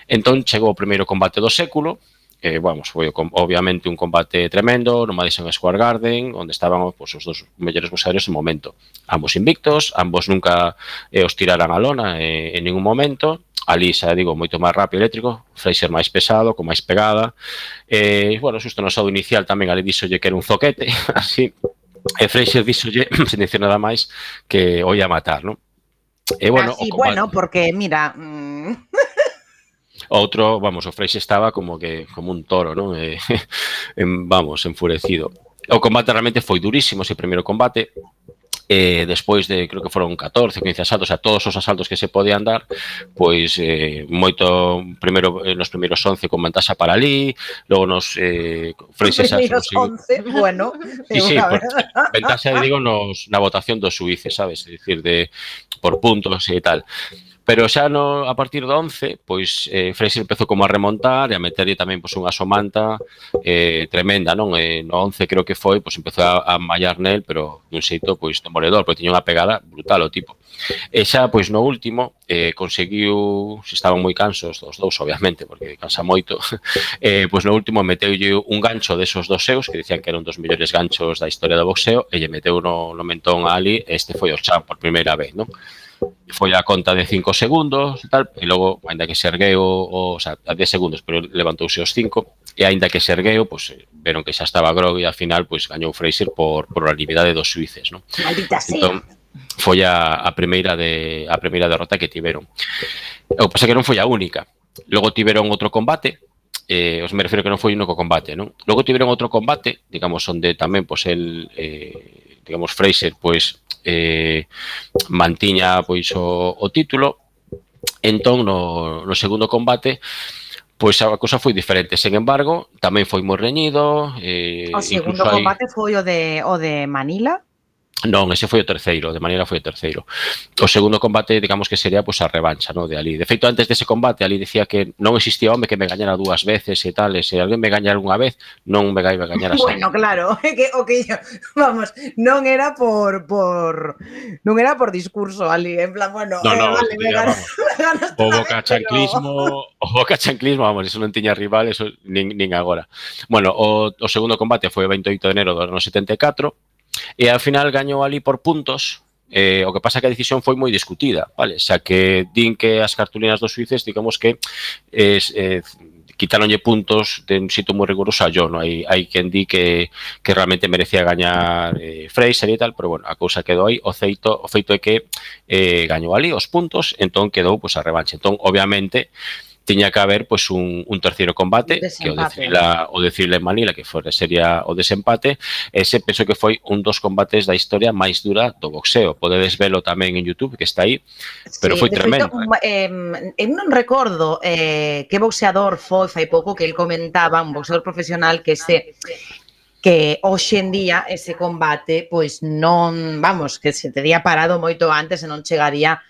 Entón chegou o primeiro combate do século, eh, vamos, foi obviamente un combate tremendo no Madison Square Garden, onde estaban pues, os dos mellores boxeadores do momento. Ambos invictos, ambos nunca eh, os tiraran a lona eh, en ningún momento. Ali, xa digo, moito máis rápido eléctrico, Fraser máis pesado, con máis pegada. Eh, bueno, xusto no saúdo inicial tamén ali dixolle que era un zoquete, así, E Freixer díxolle, sen dicir nada máis, que o ia matar, non? E bueno, ah, Así, combate... bueno, porque mira, Mm... Outro, vamos, o Freixe estaba como que como un toro, non? E, en, vamos, enfurecido. O combate realmente foi durísimo, ese primeiro combate eh, despois de, creo que foron 14 15 asaltos, a todos os asaltos que se podían dar, pois eh, moito, primeiro, eh, nos primeiros 11 con ventaxa para ali, logo nos eh, franceses... Nos primeiros 11, bueno... Sí, sí, por, ventaxa, digo, nos, na votación dos suíces, sabes? É dicir, de, por puntos e tal. Pero xa no, a partir do 11, pois eh, Fraser empezou como a remontar e a meterlle tamén pois, unha somanta eh, tremenda, non? Eh, no 11 creo que foi, pois empezou a, a mallar nel, pero dun xeito pois demoledor, porque tiña unha pegada brutal o tipo. E xa, pois no último, eh, conseguiu, se estaban moi cansos os dous, obviamente, porque cansa moito, eh, pois no último meteulle un gancho desos dos seus, que dicían que eran dos mellores ganchos da historia do boxeo, e lle meteu no, no mentón a Ali, este foi o chan por primeira vez, non? foi a conta de 5 segundos e tal, e logo, ainda que se ergueu, o, o sea, a 10 segundos, pero levantouse os 5, e aínda que se ergueu, pues, eh, veron que xa estaba grog e al final pues, gañou Fraser por por unanimidade dos suíces. Non? Maldita entón, sea foi a, a primeira de a primeira derrota que tiveron. O que pasa que non foi a única. Logo tiveron outro combate, eh, os me refiro que non foi un único combate, non? Logo tiveron outro combate, digamos, onde tamén, pois, pues, el, eh, digamos, Fraser, pois, pues, eh, mantiña pois o, o título. Entón no, no segundo combate pois a cousa foi diferente. Sen embargo, tamén foi moi reñido. Eh, o segundo combate hai... foi o de, o de Manila, Non, ese foi o terceiro, de maneira foi o terceiro. O segundo combate, digamos que sería pois, a revancha no, de Ali. De feito, antes dese combate, Ali decía que non existía home que me gañara dúas veces e tal, e se alguén me gañara unha vez, non me gaiba gañar a Bueno, claro, que, o que yo, vamos, non era por, por non era por discurso, Ali, en plan, bueno, no, eh, no, eh, vale, me ganas, me ganas o boca chanclismo, pero... o boca chanclismo, vamos, eso non tiña rival, eso nin, nin agora. Bueno, o, o segundo combate foi o 28 de enero do ano 74, E ao final gañou ali por puntos, Eh, o que pasa que a decisión foi moi discutida, vale? Xa que din que as cartulinas dos suíces, digamos que es, eh, quitaronlle puntos de un sitio moi riguroso a yo, no? hai, hai quen di que, que realmente merecía gañar eh, Fraser e tal, pero bueno, a cousa quedou aí, o feito, o feito é que eh, gañou ali os puntos, entón quedou pues, a revanche. Entón, obviamente, tiña que haber pois un, un terceiro combate desempate. que o decirla, o decirle en Manila que fora sería o desempate. Ese penso que foi un dos combates da historia máis dura do boxeo. Podedes velo tamén en Youtube que está aí pero sí, foi tremendo. feito, eh, eu non recordo eh, que boxeador foi fai pouco que el comentaba un boxeador profesional que se que hoxe en día ese combate pois non, vamos, que se tería parado moito antes e non chegaría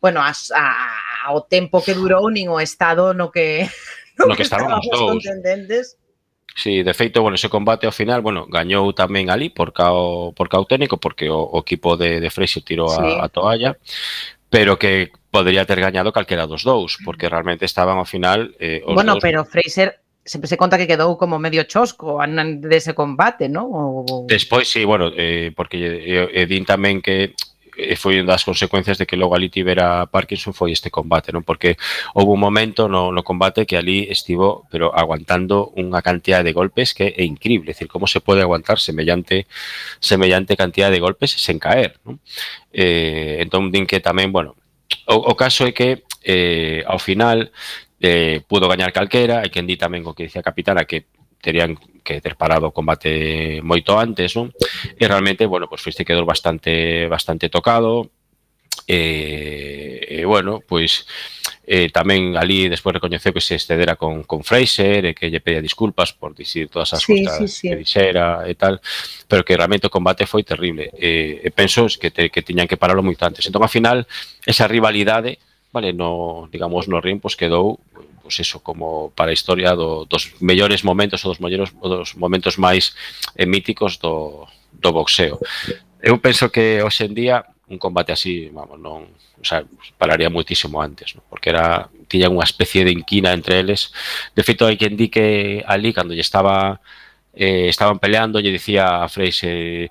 bueno, a, a, ao tempo que durou nin o estado no que no, no que, estábamos dous. Contendentes. Sí, de feito, bueno, ese combate ao final, bueno, gañou tamén ali por cao, por cao técnico, porque o, o equipo de, de Freixo tirou sí. a, a toalla, pero que podría ter gañado calquera dos dous, porque realmente estaban ao final eh, os Bueno, dous... pero Fraser sempre se conta que quedou como medio chosco dese de combate, non? O... Despois, sí, bueno, eh, porque eh, eh, din tamén que e foi unha das consecuencias de que logo ali tivera Parkinson foi este combate, non? Porque houve un momento no, no combate que ali estivo pero aguantando unha cantidad de golpes que é increíble, decir, como se pode aguantar semellante semellante cantidad de golpes sen caer, non? Eh, entón din que tamén, bueno, o, o caso é que eh, ao final eh, pudo gañar calquera, e quen di tamén o que dicía a capitana que terían que ter parado o combate moito antes, non? E realmente, bueno, pois pues, Fiste quedou bastante bastante tocado, e, e bueno, pois eh, tamén ali despois recoñeceu que se excedera con, con Fraser e que lle pedía disculpas por dicir todas as sí, cousas sí, sí. que dixera e tal, pero que realmente o combate foi terrible. E, e penso que, te, que tiñan que paralo moito antes. Entón, ao final, esa rivalidade vale, no, digamos, no ring, pues, quedou pues eso como para a historia do, dos mellores momentos ou dos mellores ou dos momentos máis eh, míticos do, do boxeo. Eu penso que hoxe en día un combate así, vamos, non, o sea, pararía muitísimo antes, ¿no? porque era tiña unha especie de inquina entre eles. De feito, hai quen di que ali cando lle estaba eh, estaban peleando, lle dicía a Freise,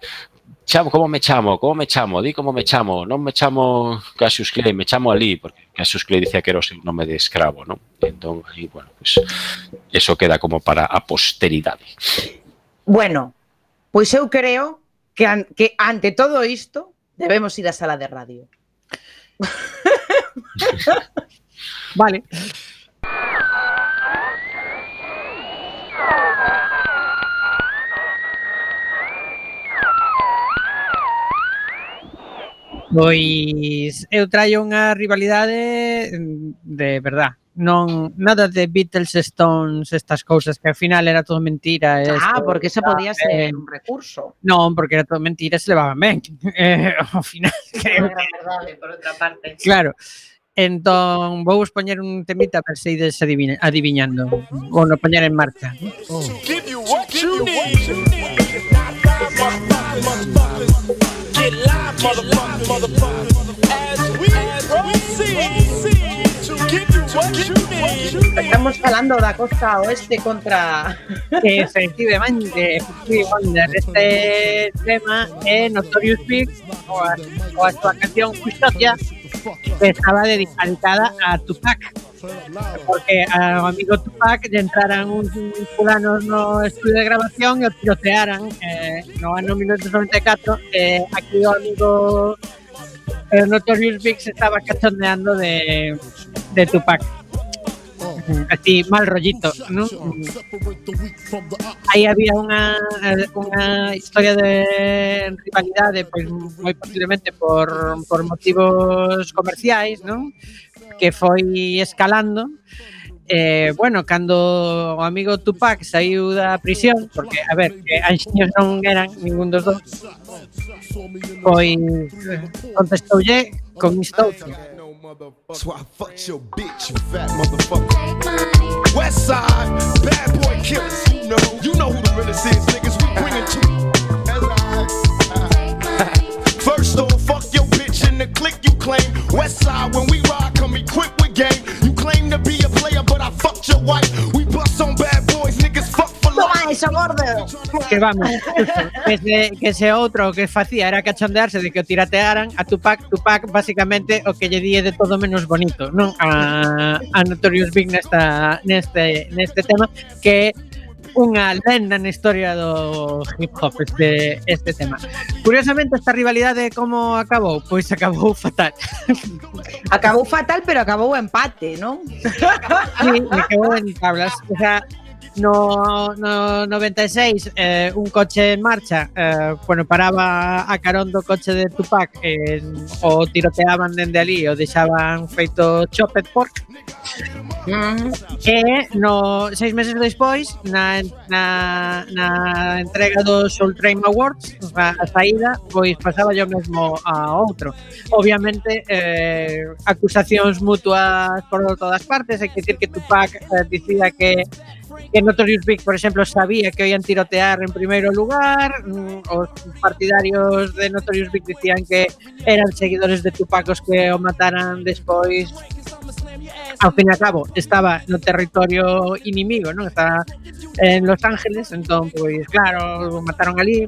chamo, como me chamo, como me chamo, di como me chamo, non me chamo Cassius Clay, me chamo Ali, porque que a dicía que era o seu nome de escravo, non? Entón, aí, bueno, pues, eso queda como para a posteridade. Bueno, pois eu creo que, an que ante todo isto debemos ir á sala de radio. vale. Pois eu traio unha rivalidade de verdad. Non nada de Beatles, Stones, estas cousas que ao final era todo mentira. Ah, esto, porque eso podía ser eh, un recurso. Non, porque era todo mentira, se levaban ben. Eh, ao final que era verdade por outra parte. Claro. Entón, vou vos poñer un temita para se ides adivina, adivinando ou no poñer en marcha. Oh. Get live. Estamos falando da costa oeste contra Efectivamente, efectivamente Este tema é Notorious Big ou a, ou a súa canción Custodia que estaba dedicada a Tupac. Porque ao amigo Tupac lle entraran uns fulanos no estudio de grabación e o tirotearan eh, no ano 1994 eh, aquí o amigo pero Notorious Big se estaba cachondeando de, de Tupac. Así, mal rollito, ¿no? Aí había unha, unha historia de rivalidade, eh, pois, moi posiblemente por, por motivos comerciais, non? Que foi escalando, Eh, bueno, cando o amigo Tupac saiu da prisión, porque, a ver, que anxiños non eran ningún dos dos, pois contestoulle con isto outro. Why I fucked your bitch, you fat motherfucker. West side, bad boy killers. You know, you know who the realest is, niggas. We bring it to First off, fuck your bitch in the clique you claim. West side, when we white. We bust on bad boys, niggas fuck for life. eso, gordo. Que vamos, que se, que se outro que facía era cachondearse de que o tiratearan a Tupac, Tupac basicamente o que lle die de todo menos bonito, non? A, a Notorious Big nesta, neste, neste tema que unha lenda na historia do hip hop este, este tema. Curiosamente, esta rivalidade como acabou? Pois acabou fatal. Acabou fatal, pero acabou empate, non? Sí, acabou en tablas. O sea, No, no 96, eh, un coche en marcha, eh, bueno, paraba a carón do coche de Tupac, eh, o tiroteaban dende ali, o deixaban feito chopped pork. Mm-hmm. E no, seis meses despois, na, na, na entrega dos Soul Train Awards, a, a saída, pois pasaba yo mesmo a outro. Obviamente, eh, acusacións mutuas por todas partes, hai que decir que Tupac eh, dicía que que Notorious Big, por exemplo, sabía que oían tirotear en primeiro lugar, mm, os partidarios de Notorious Big dicían que eran seguidores de Tupac os que o mataran despois ao fin e a cabo estaba no territorio inimigo, non? Estaba en Los Ángeles, entón, pois, claro, mataron ali.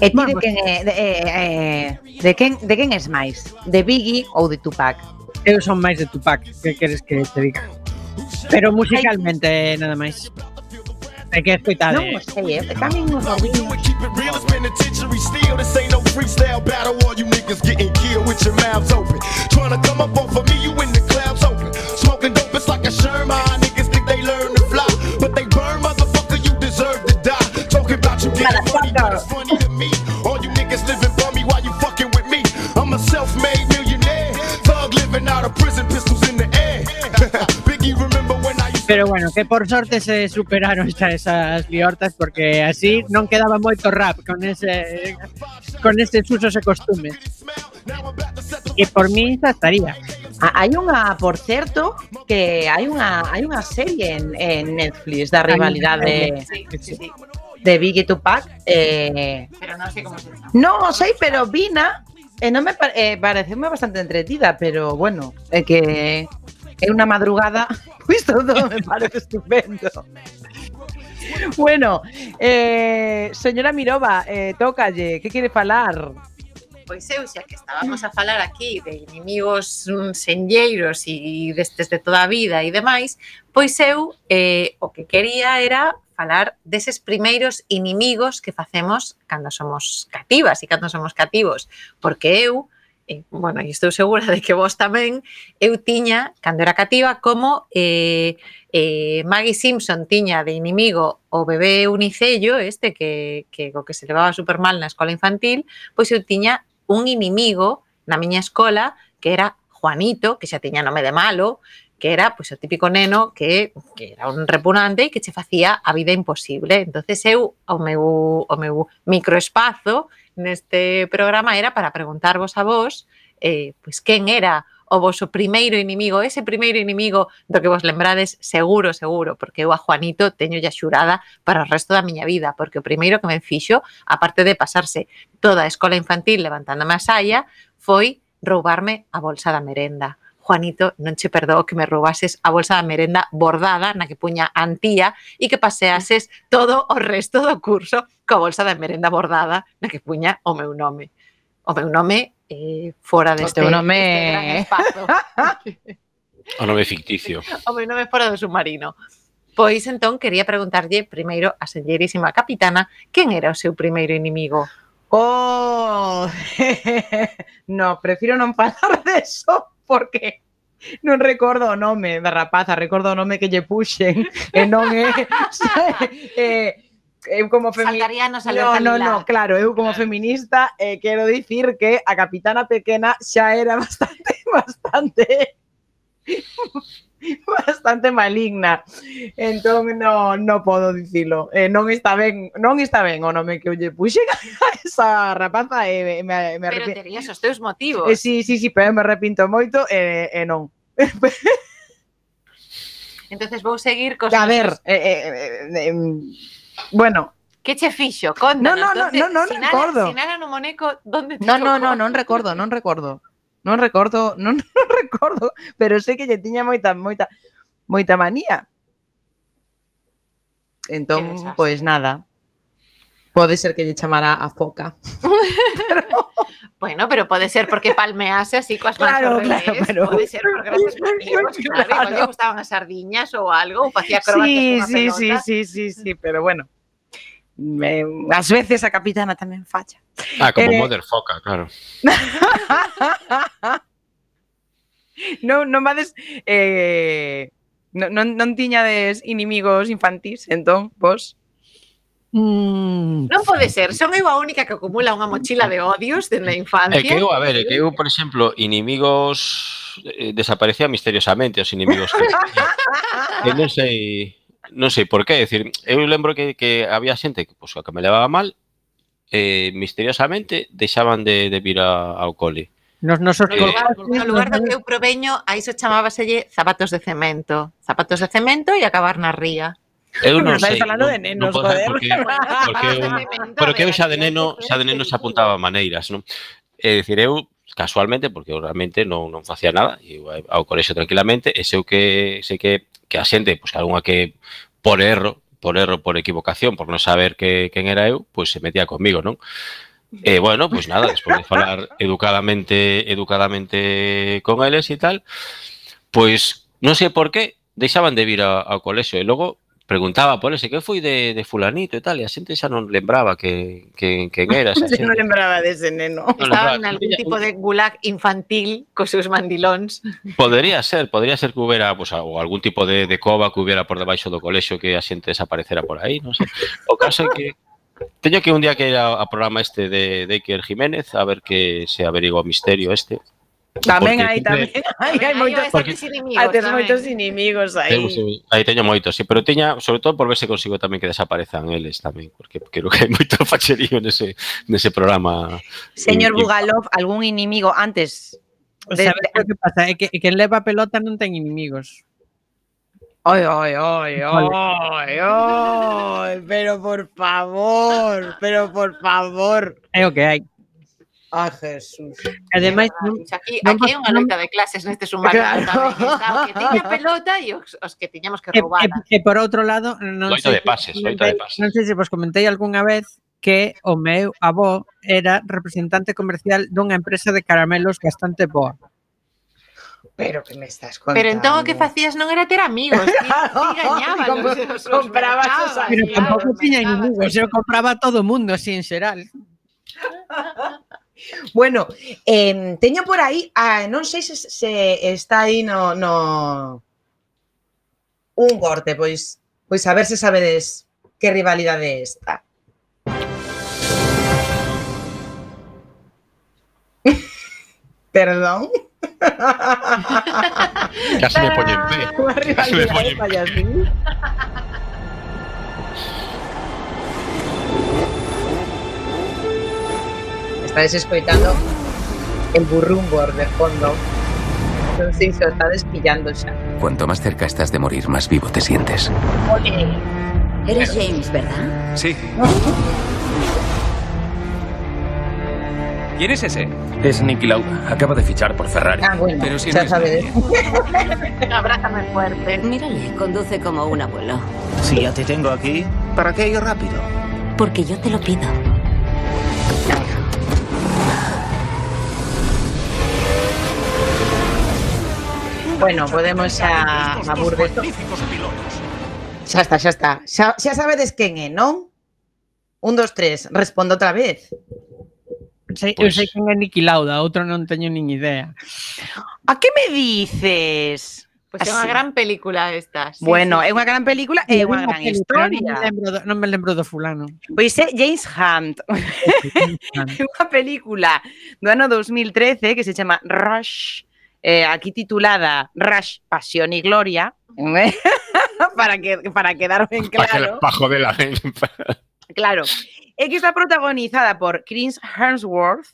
E ti de quen, de, eh, eh de, quen, de quen es máis? De Biggie ou de Tupac? Eu son máis de Tupac, que queres que te diga? Pero musicalmente nada máis. Hai que escoitade. Non o sei, eh? tamén nos ouvimos. Real, it's penitentiary steel. This ain't no freestyle battle. All you niggas getting killed with your mouths open. Trying to come up off of me, you in the clouds open. Smoking dope, it's like a Sherman. Niggas think they learn to fly, but they burn, motherfucker. You deserve to die. Talking about you getting money, but it's funny to me. Pero bueno, que por sorte se superaron xa esas liortas porque así non quedaba moito rap con ese con estes usos e costumes. E por mí xa estaría. Ah, hai unha, por certo, que hai unha hai unha serie en, en Netflix da rivalidade sí, sí, sí. de Biggie e Tupac. Eh, pero non sei como se chama. Non sei, pero Vina eh, non me pare, eh, pareceu bastante entretida, pero bueno, é eh, que é unha madrugada Esto todo me parece estupendo. Bueno, eh, señora Mirova, eh, tócalle, que quere falar? Pois eu, xa que estábamos a falar aquí de inimigos mm, senlleiros e destes de toda a vida e demais, pois eu eh, o que quería era falar deses primeiros inimigos que facemos cando somos cativas e cando somos cativos, porque eu eh, bueno, e estou segura de que vos tamén, eu tiña, cando era cativa, como eh, eh, Maggie Simpson tiña de inimigo o bebé unicello, este que, que o que se levaba super mal na escola infantil, pois eu tiña un inimigo na miña escola que era Juanito, que xa tiña nome de malo, que era pois, o típico neno que, que era un repugnante e que che facía a vida imposible. Entonces eu o meu, o meu microespazo neste programa era para preguntarvos a vos eh, pois quen era o voso primeiro inimigo, ese primeiro inimigo do que vos lembrades seguro, seguro, porque eu a Juanito teño ya xurada para o resto da miña vida, porque o primeiro que me fixo, aparte de pasarse toda a escola infantil levantándome a saia, foi roubarme a bolsa da merenda. Juanito, non che perdoo que me roubases a bolsa da merenda bordada na que puña Antía e que paseases todo o resto do curso coa bolsa da merenda bordada na que puña o meu nome. O meu nome eh, fora deste, teu nome... deste gran espazo. o nome ficticio. O meu nome fora do submarino. Pois entón quería preguntarlle primeiro a sellerísima capitana quen era o seu primeiro inimigo. Oh, no, prefiro non falar deso. porque non recordo o nome da rapaza, recordo o nome que lle puxen, e non é... eh, eu como feminista... No, no, no, no, claro, eu como feminista eh, quero dicir que a capitana pequena xa era bastante, bastante bastante maligna. Entón no, no podo dicilo. Eh, non está ben, non está ben o nome que eu lle puxen a esa rapaza e eh, me, me arrepinto. Pero terías os teus motivos. Eh, sí, sí, sí, pero me arrepinto moito e eh, eh, non. Entonces vou seguir cos... A ver, eh, eh, eh, eh, bueno, Que che fixo? Conta. No, no, no, no, non recordo. Sinala no Moneco, donde No no, no, non recordo, non recordo. Non recordo, non, non recordo, pero sei que lle tiña moita moita moita manía. Entón, pois nada. Pode ser que lle chamara a foca. Bueno, pero pode ser porque palmease así coas mans Claro, claro, pero- Pode ser por grandes motivos, claro. Lle gustaban as sardiñas ou algo, ou facía acrobacias Sí, sí, sí, sí, sí, sí, pero bueno. eh, ás veces a capitana tamén falla. Ah, como eh, motherfucker, claro. non, non vades... Eh, non, non, non tiñades inimigos infantís, entón, vos... Mm. Non pode ser, son eu a única que acumula unha mochila de odios dende a infancia. É que eu, a ver, é que eu, por exemplo, inimigos eh, desaparecía misteriosamente os inimigos que... que non sei non sei por qué, decir, eu lembro que, que había xente que, pues, que me levaba mal, eh, misteriosamente deixaban de, de vir a, ao cole. Nos nosos no, lugar, no lugar do que eu proveño, a iso chamábaselle zapatos de cemento. Zapatos de cemento e acabar na ría. Eu non sei. falando de nenos, non poder. Porque, porque, eu, que eu xa de neno, xa de neno se apuntaba maneiras, non? É dicir, eu casualmente, porque eu realmente non, non facía nada, e eu ao colexo tranquilamente, e sei que, sei que que a xente, pois algunha que por erro, por erro, por equivocación, por non saber que quen era eu, pois se metía comigo, non? E eh, bueno, pois nada, despois de falar educadamente educadamente con eles e tal, pois non sei por qué deixaban de vir ao, ao colexo e logo preguntaba por ese, que foi de, de fulanito e tal, e a xente xa non lembraba que, que, que era esa xente. non lembraba dese neno. Non Estaba en algún tipo de gulag infantil cos seus mandilóns. Podería ser, podría ser que hubiera pues, o algún tipo de, de cova que hubiera por debaixo do colexo que a xente desaparecera por aí, non sei. O caso é que teño que un día que ir ao programa este de de Iker Jiménez a ver que se averigua o misterio este Tamén hai, tamén hai, hai moitos, porque, inimigos, tes moitos inimigos aí. Temos, aí teño moitos, sí, pero tiña, sobre todo por ver se consigo tamén que desaparezan eles tamén, porque creo que hai moito facherío nese, nese programa. Señor Bugalov, algún inimigo antes de... Sabes o que pasa? É que, é que leva pelota non ten inimigos. Oi, oi, oi, oi, oi, pero por favor, pero por favor. É o que hai. Ah, Jesús. Ademais, non, aquí, non, aquí é unha loita de clases neste sumario. Claro. Tamén, que tiña pelota e os, os que tiñamos que roubar. E, e, e por outro lado, non loita sei, de pases, loita de pases. Non sei se vos comentei algunha vez que o meu avó era representante comercial dunha empresa de caramelos bastante boa. Pero que me estás contando. Pero entón o que facías non era ter amigos, ti, ti gañábalos. os, comprabas os amigos. Pero tampouco tiña amigos, eu compraba a todo o mundo, así en xeral. Bueno, eh, teño por aí, ah, non sei se, se está aí no, no un corte, pois pois a ver se sabedes que rivalidade é esta. Perdón. Casi me poñen pé. Unha Casi me poñen Estáis escoitando el burrumbor de fondo. Non sei se o estades pillando xa. Cuanto más cerca estás de morir, más vivo te sientes. Eres James, ¿verdad? Sí. ¿Quién es ese? Es Nicky Lauda. Acaba de fichar por Ferrari. Ah, bueno, Pero si ya no es sabes. Abrázame fuerte. Mírale, conduce como un abuelo. Si ya te tengo aquí, ¿para qué ir rápido? Porque yo te lo pido. Bueno, podemos xa a Burgos. Xa está, xa está. Xa, xa sabedes quen é, non? Un, dos, tres. Respondo outra vez. Sei, pues... Eu sei quen é Niki Lauda, outro non teño nin idea. A que me dices? Pois pues é unha gran película esta. Sí, bueno, sí. é unha gran película e é unha gran historia. Non me lembro, do, non me lembro do fulano. Pois é James Hunt. é unha película do ano 2013 que se chama Rush eh, aquí titulada Rush, Pasión y Gloria, ¿eh? para, que, para quedar ben claro. Para joder la Claro. É que está protagonizada por Chris Hemsworth,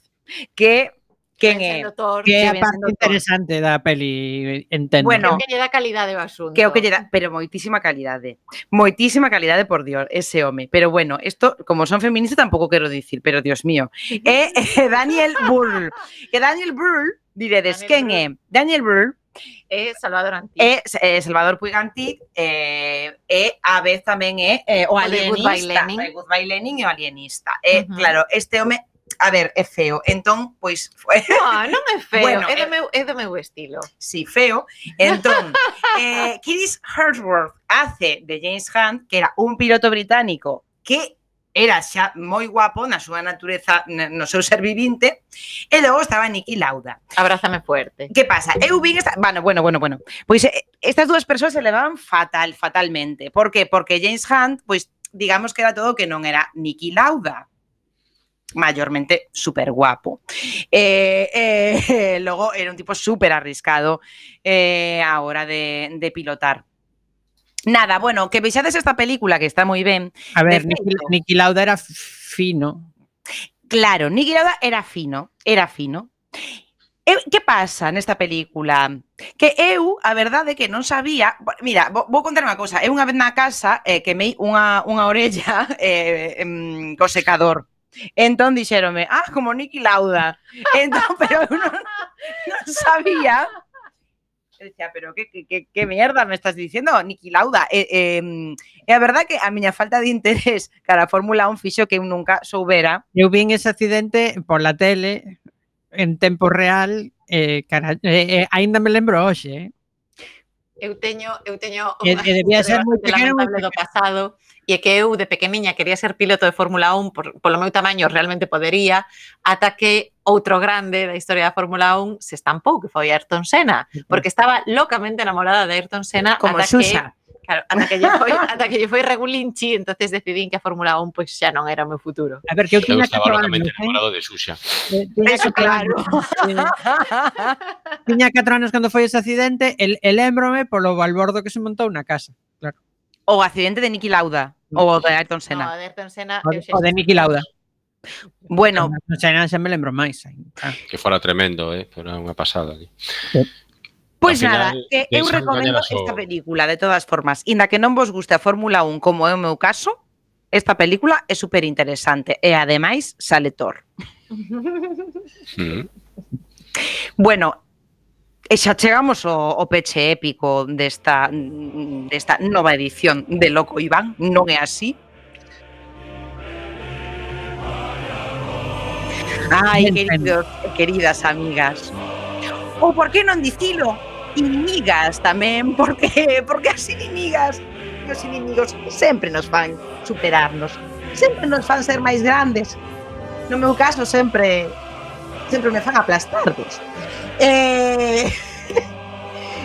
que quen ven é? sendo Thor, Que é a ven parte interesante da peli, entendo. Bueno, que lle dá calidade ao asunto. Que é o que lle dá, pero moitísima calidade. Moitísima calidade, por Dios, ese home. Pero bueno, isto, como son feministas, tampouco quero dicir, pero Dios mío. É eh, Daniel Brühl. Que Daniel Brühl, Diredes, Daniel quen é? Daniel Brühl é Salvador Antic. É, é eh, Salvador Puig Antic é, é a vez tamén é, é o alienista. Good by Lenin. e o alienista. É, uh -huh. claro, este home A ver, é feo. Entón, pois... No, non é feo, bueno, é, do meu, é do meu estilo. Sí, feo. Entón, eh, Chris Hemsworth hace de James Hunt, que era un piloto británico que era xa moi guapo na súa natureza, no seu ser vivinte, e logo estaba Niki Lauda. Abrázame fuerte. Que pasa? Eu vin esta... Bueno, bueno, bueno, bueno. Pois eh, estas dúas persoas se levaban fatal, fatalmente. Por que? Porque James Hunt, pois, digamos que era todo que non era Niki Lauda maiormente super guapo. Eh, eh, logo era un tipo súper arriscado eh, a hora de, de pilotar. Nada, bueno, que vexades esta película que está moi ben. A ver, Niki Lauda era fino. Claro, Niki Lauda era fino, era fino. E, que pasa nesta película? Que eu, a verdade que non sabía, mira, vou, vou contar unha cousa, eu unha vez na casa eh, quemei unha, unha orella eh, em, co secador. Entón dixéronme, ah, como Niki Lauda. Entón, pero eu non, non sabía Eu dicía, pero que, que, que, que mierda me estás diciendo, Niki Lauda? E, eh, eh, é a verdade que a miña falta de interés cara a Fórmula 1 fixo que eu nunca soubera. Eu vin ese accidente por la tele, en tempo real, eh, cara, eh, eh, aínda me lembro hoxe, eh? eu teño eu teño que, que debía ser moi pequeno do pasado e é que eu de pequeniña quería ser piloto de Fórmula 1 por, polo meu tamaño realmente podería ata que outro grande da historia da Fórmula 1 se estampou, que foi Ayrton Senna, porque estaba locamente enamorada de Ayrton Senna Como ata Xuxa. que Claro, ata que lle foi, ata que lle foi regulinchi, entonces decidín que a Fórmula 1 pois pues, xa non era o meu futuro. A ver, que eu tiña que estaba locamente anos, enamorado de Xuxa. Eh, tiña Eso claro. tiña 4 anos cando foi ese accidente, el, el lembrome polo balbordo que se montou na casa. Claro. O accidente de Niki Lauda, ou o de Ayrton Senna. No, o de Ayrton Senna, o de, o de Niki Lauda. Bueno, ah, no non xa me lembro máis. Ah. Que fora tremendo, eh, pero unha pasada. Eh. Pois pues nada, eh, eu recomendo esta película de todas formas. Inda que non vos guste a Fórmula 1 como é o meu caso, esta película é super interesante e ademais sale Thor. mm. Bueno, e xa chegamos ao, ao peche épico desta desta nova edición de Loco Iván, non é así? Ai, queridos e queridas amigas. Ou por que non dicilo? Inimigas tamén, porque porque as inimigas e os inimigos sempre nos fan superarnos, sempre nos fan ser máis grandes. No meu caso sempre sempre me fan aplastarvos. Eh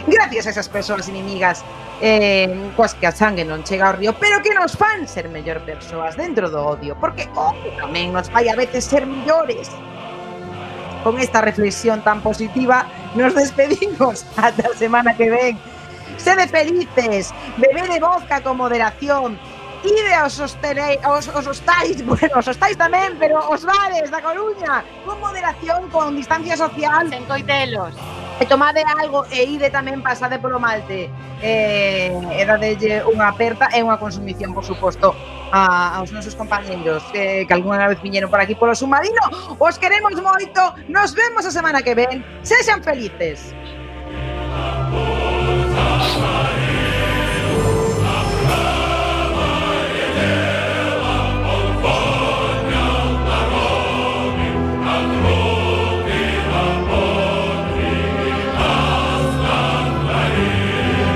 gracias a esas persoas inimigas eh, coas que a sangue non chega ao río, pero que nos fan ser mellor persoas dentro do odio, porque o tamén nos fai a veces ser mellores. Con esta reflexión tan positiva, nos despedimos ata a semana que ven. Sede felices, bebede vodka con moderación, ide aos, hostelei, aos, aos hostais, bueno, os hostais tamén, pero os bares da Coruña, con moderación, con distancia social. Sen coitelos. E tomade algo e ide tamén pasade polo malte eh, e dadelle unha aperta e unha consumición, por suposto, a, aos nosos compañeros que, que algunha vez viñeron por aquí polo submarino. Os queremos moito, nos vemos a semana que ven. Sexan felices. Amor.